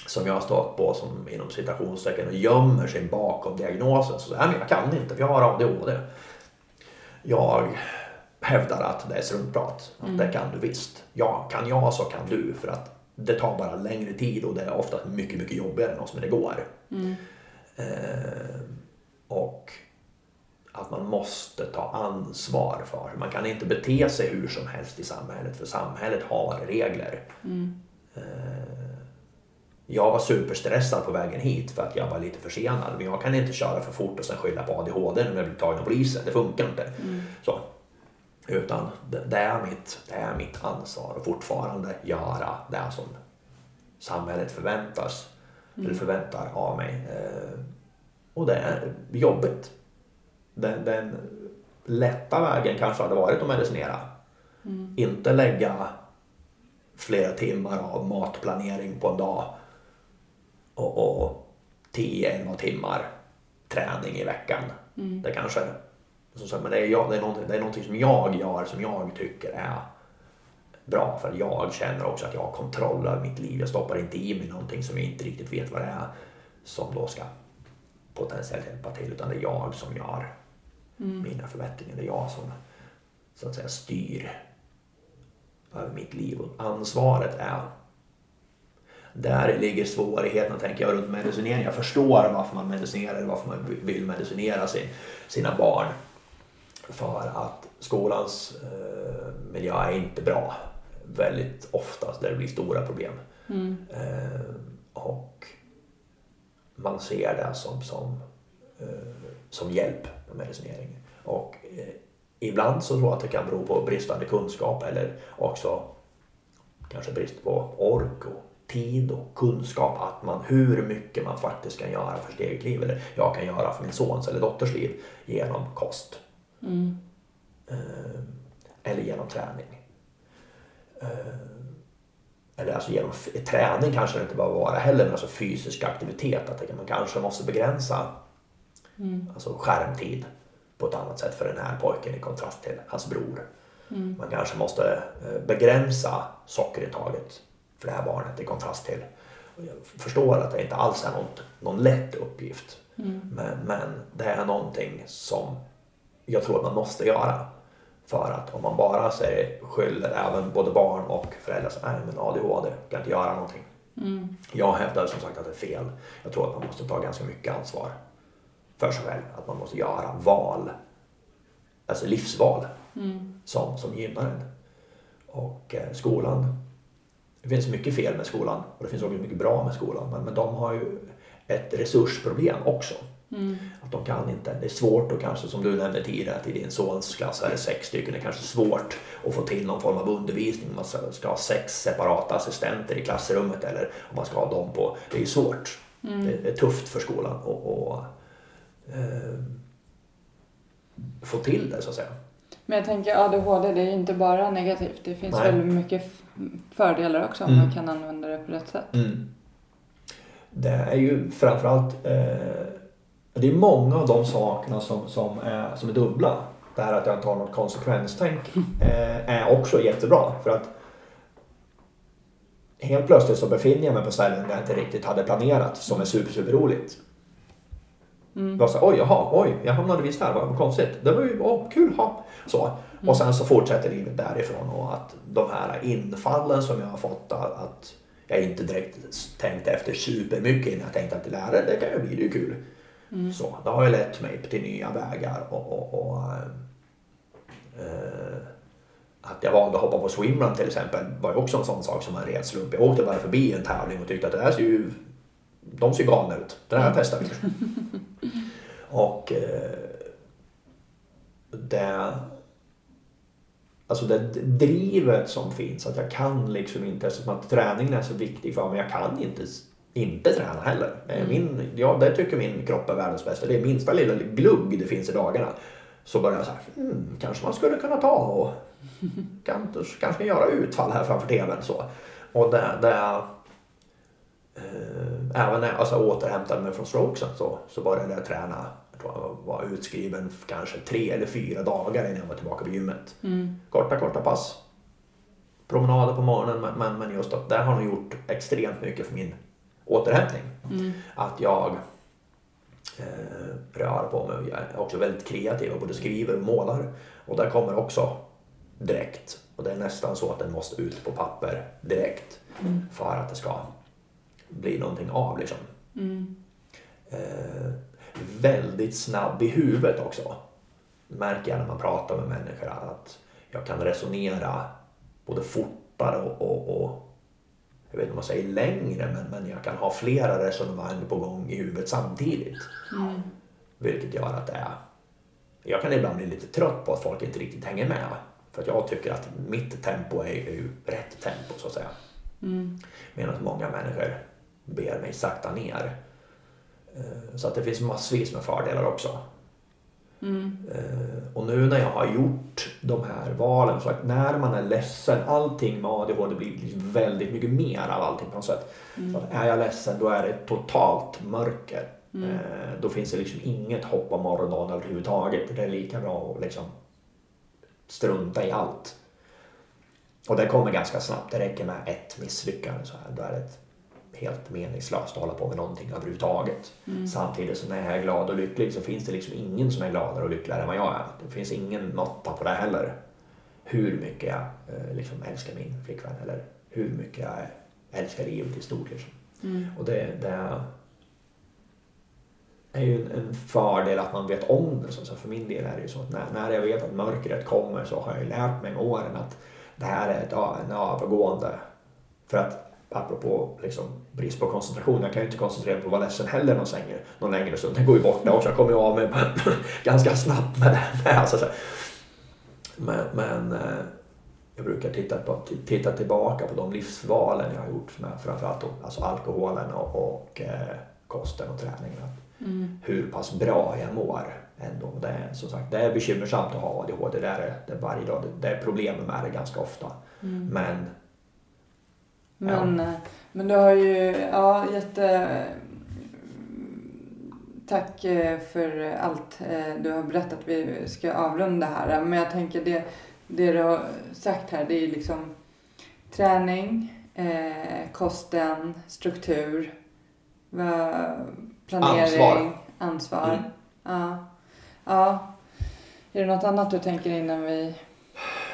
som jag har stått på som inom citationstecken och gömmer sig bakom diagnosen. Så, Nej, men jag kan inte, för jag har ADHD. Jag hävdar att det är struntprat. Att det kan du visst. Ja, kan jag så kan du. För att det tar bara längre tid och det är ofta mycket, mycket jobbigare än oss, men det går. Eh, och att man måste ta ansvar för. Man kan inte bete sig hur som helst i samhället för samhället har regler. Mm. jag var superstressad på vägen hit för att jag var lite försenad. Men jag kan inte köra för fort och sen skylla på ADHD när jag blir tagen av polisen. Det funkar inte. Så. Utan det, är mitt, det är mitt ansvar att fortfarande göra det som samhället förväntas, eller förväntar av mig. Eh, och det är jobbigt. Den, den lätta vägen kanske hade varit att medicinera. Inte lägga flera timmar av matplanering på en dag och, och 10-11 timmar träning i veckan. Det kanske, sagt, men det är, jag, det, är någonting, det är någonting som jag gör som jag tycker är bra för jag känner också att jag har kontroll över mitt liv. Jag stoppar inte i mig någonting som jag inte riktigt vet vad det är som då ska potentiellt hjälpa till utan det är jag som gör mina förbättringar. Det är jag som så att säga styr över mitt liv och ansvaret är där ligger svårigheten tänker jag runt medicinering. Jag förstår varför man medicinerar, varför man vill medicinera sin, sina barn. För att skolans eh, miljö är inte bra. Väldigt ofta där det blir stora problem. Eh, och man ser det som, som, eh, som hjälp med medicinering. Och eh, ibland så tror jag att det kan bero på bristande kunskap eller också kanske brist på ork och tid och kunskap att man hur mycket man faktiskt kan göra för sitt eget liv eller jag kan göra för min sons eller dotters liv genom kost. Eh, eller genom träning. Eh, eller alltså genom träning kanske det inte behöver vara heller, men alltså fysisk aktivitet. Att man kanske måste begränsa alltså skärmtid på ett annat sätt för den här pojken i kontrast till hans bror. Man kanske måste eh, begränsa sockerintaget för det här barnet i kontrast till. Jag förstår att det inte alls är någon, någon lätt uppgift. Men, men det är någonting som jag tror att man måste göra. För att om man bara säger skyller även både barn och föräldrar så nej men ADHD kan inte göra någonting. Jag hävdar som sagt att det är fel. Jag tror att man måste ta ganska mycket ansvar för sig själv. Att man måste göra val, alltså livsval som, som gynnar en. Och eh, skolan, det finns mycket fel med skolan och det finns också mycket bra med skolan. Men, men de har ju ett resursproblem också. Att de kan inte, det är svårt och kanske som du nämnde tidigare att i din sons klass är det sex stycken. Det är kanske svårt att få till någon form av undervisning. Man ska, ha sex separata assistenter i klassrummet eller om man ska ha dem på. Det är svårt. Det, det är tufft för skolan att och, eh, få till det så att säga. Men jag tänker ADHD, det är ju inte bara negativt. Det finns Nej. väldigt mycket fördelar också om Mm. man kan använda det på rätt sätt. Det är ju framförallt eh, det är många av de sakerna som, som, är, som är dubbla. Det här att jag inte har något konsekvenstänk eh, är också jättebra. För att helt plötsligt så befinner jag mig på ställen där jag inte riktigt hade planerat som är super, super roligt. Mm. Jag sa, oj, jaha, oj, jag hamnade visst här, vad konstigt. Det var ju, åh, kul, ha. Så. Och sen så fortsätter livet därifrån och att de här infallen som jag har fått att, jag inte direkt tänkte efter supermycket innan jag tänkte att lärare, det kan ju bli, det är ju kul. Så, det har ju lett mig till nya vägar och, och, och eh, att jag valde att hoppa på swimrun till exempel var ju också en sån sak som var en ren slump. Jag åkte bara förbi en tävling och tyckte att det där ser ju, de ser galna ut. Det här testar vi. och eh, det, alltså det drivet som finns, att jag kan liksom inte, eftersom att träningen är så viktig för mig, jag kan inte inte träna heller. Eh, Min, ja, det tycker min kropp är världens bästa. Det är minsta lilla glugg det finns i dagarna. Så börjar jag så här, hmm, kanske man skulle kunna ta och kan, kanske göra utfall här framför tvn. Så. Och det, det eh, även när jag alltså, återhämtade mig från strokesen så, så började jag träna var utskriven kanske tre eller fyra dagar innan jag var tillbaka på gymmet. Mm. Korta, korta pass. Promenader på morgonen men, men, just att det har nog gjort extremt mycket för min återhämtning. Mm. Att jag eh, rör på mig jag är också väldigt kreativ och både skriver och målar. Och där kommer också direkt. Och det är nästan så att den måste ut på papper direkt Mm. för att det ska bli någonting av liksom. Mm. Eh, väldigt snabb i huvudet också. Märker jag när man pratar med människor att jag kan resonera både fortare och, och, och jag vet inte om man säger längre men, men jag kan ha flera resonemang på gång i huvudet samtidigt. Mm. Vilket gör att det är... Jag kan ibland bli lite trött på att folk inte riktigt hänger med. För att jag tycker att mitt tempo är, ju rätt tempo så att säga. Mm. Medan många människor ber mig sakta ner. Eh, Så att det finns massvis med fördelar också. Mm. Eh, Och nu när jag har gjort de här valen så att när man är ledsen, allting med ADHD blir liksom väldigt mycket mer av allting på något sätt. Så att är jag ledsen då är det totalt mörker. Eh, Då finns det liksom inget hopp om morgondagen överhuvudtaget. Det är lika bra att liksom strunta i allt. Och det kommer ganska snabbt. Det räcker med ett misslyckande så här. Då är det ett helt meningslöst att hålla på med någonting överhuvudtaget. Samtidigt som när jag är glad och lycklig så finns det liksom ingen som är gladare och lyckligare än vad jag är. Det finns ingen måtta på det heller. Hur mycket jag eh, liksom älskar min flickvän eller hur mycket jag älskar livet i stort. Liksom. Mm. Och det, det är ju en, en fördel att man vet om det. Så, för min del är det ju så att när, när jag vet att mörkret kommer så har jag ju lärt mig med åren att det här är ett, en övergående. För att apropå liksom, brist på koncentration, jag kan ju inte koncentrera mig på att vara ledsen heller någon, längre, någon längre stund. Det går ju bort det också. Jag kommer ju av mig ganska snabbt med det. Alltså, så. Men, men eh, jag brukar titta, på, titta tillbaka på de livsvalen jag har gjort med framförallt då, alltså alkoholen och, och eh, kosten och träningen. Mm. Hur pass bra jag mår ändå. Det är, som sagt, det är bekymmersamt att ha ADHD. Det är, det, är varje dag. Det, det är problem med det ganska ofta. Mm. Men Men, eh, men du har ju, ja, jätte... Tack eh, för allt eh, du har berättat. Vi ska avrunda här. Men jag tänker det, det du har sagt här, det är liksom träning, eh, kosten, struktur, planering, Ansvar. ansvar. Mm. Ja. ja. Är det något annat du tänker innan vi...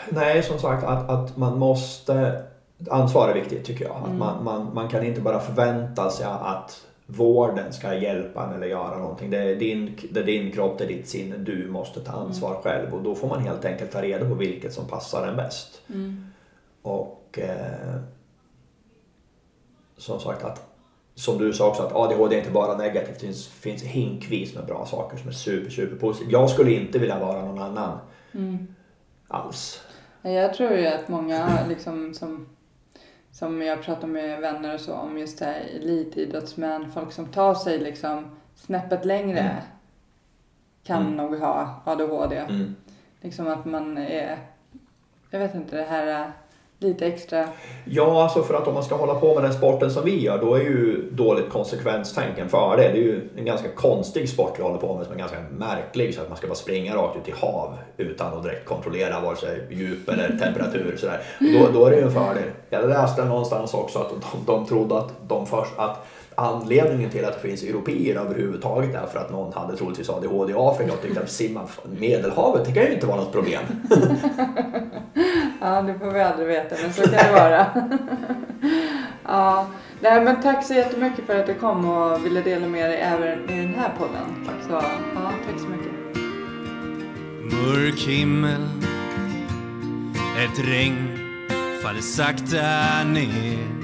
Nej, som sagt att, att man måste... Ansvar är viktigt tycker jag. Att Mm. man, man, man kan inte bara förvänta sig att vården ska hjälpa en eller göra någonting. Det är din, det är din kropp, det är ditt sinne. Du måste ta ansvar Mm. själv och då får man helt enkelt ta reda på vilket som passar en bäst. Mm. Och eh, som sagt att som du sa också att ADHD är inte bara negativt. Det finns, finns hinkvis med bra saker som är super, super positivt. Jag skulle inte vilja vara någon annan Mm. alls. Jag tror ju att många liksom som, som jag pratar med vänner och så om just det här elitidrottsmän, folk som tar sig liksom snäppet längre Mm. kan Mm. nog ha ADHD. Mm. Liksom att man är, jag vet inte, det här är lite extra. Ja, alltså för att om man ska hålla på med den sporten som vi gör då är ju dåligt konsekvenstänk en fördel. Det är ju en ganska konstig sport vi håller på med som är ganska märklig. Så att man ska bara springa rakt ut i hav utan att direkt kontrollera vare sig djup eller temperatur. Sådär. Då, då är det ju en fördel. Jag läste någonstans också att de, de trodde att de först att anledningen till att det finns europeer överhuvudtaget är för att någon hade troligtvis ADHD i Afrika och tyckte att simma Medelhavet det kan ju inte vara något problem. Ja, det får vi aldrig veta, men så kan det vara. ja, nej men tack så jättemycket för att du kom och ville dela med dig även i den här podden. Så, ja, tack så mycket. Mörk himmel Ett regn faller sakta ner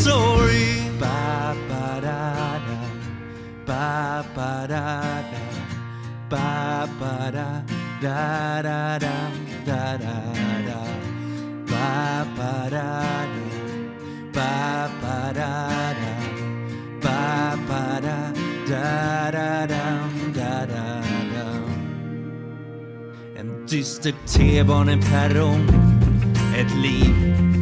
sorg ba, ba, da, da, ba, ba da da ba ba da da da da da da da ba ba da da ba ba da da ba ba da da da da da dam En dyster T-baneperrong Ett liv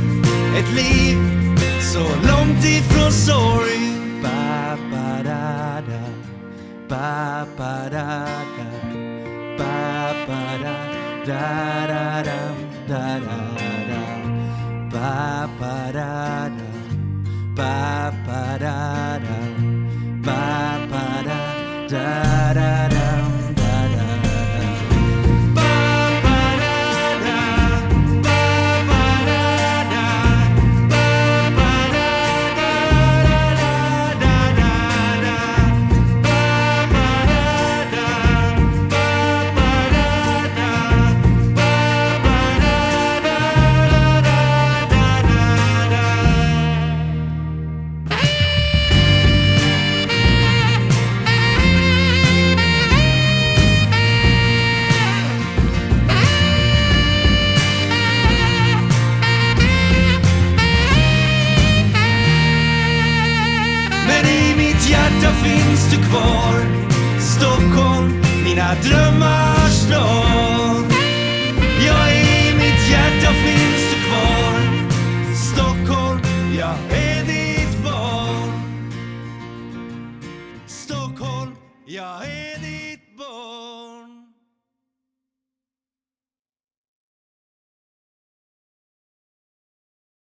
Ett liv så långt ifrån sorg. Ba ba da da. Ba ba da da. Ba ba da da da da. Da da da. Ba ba da da. Ba ba da da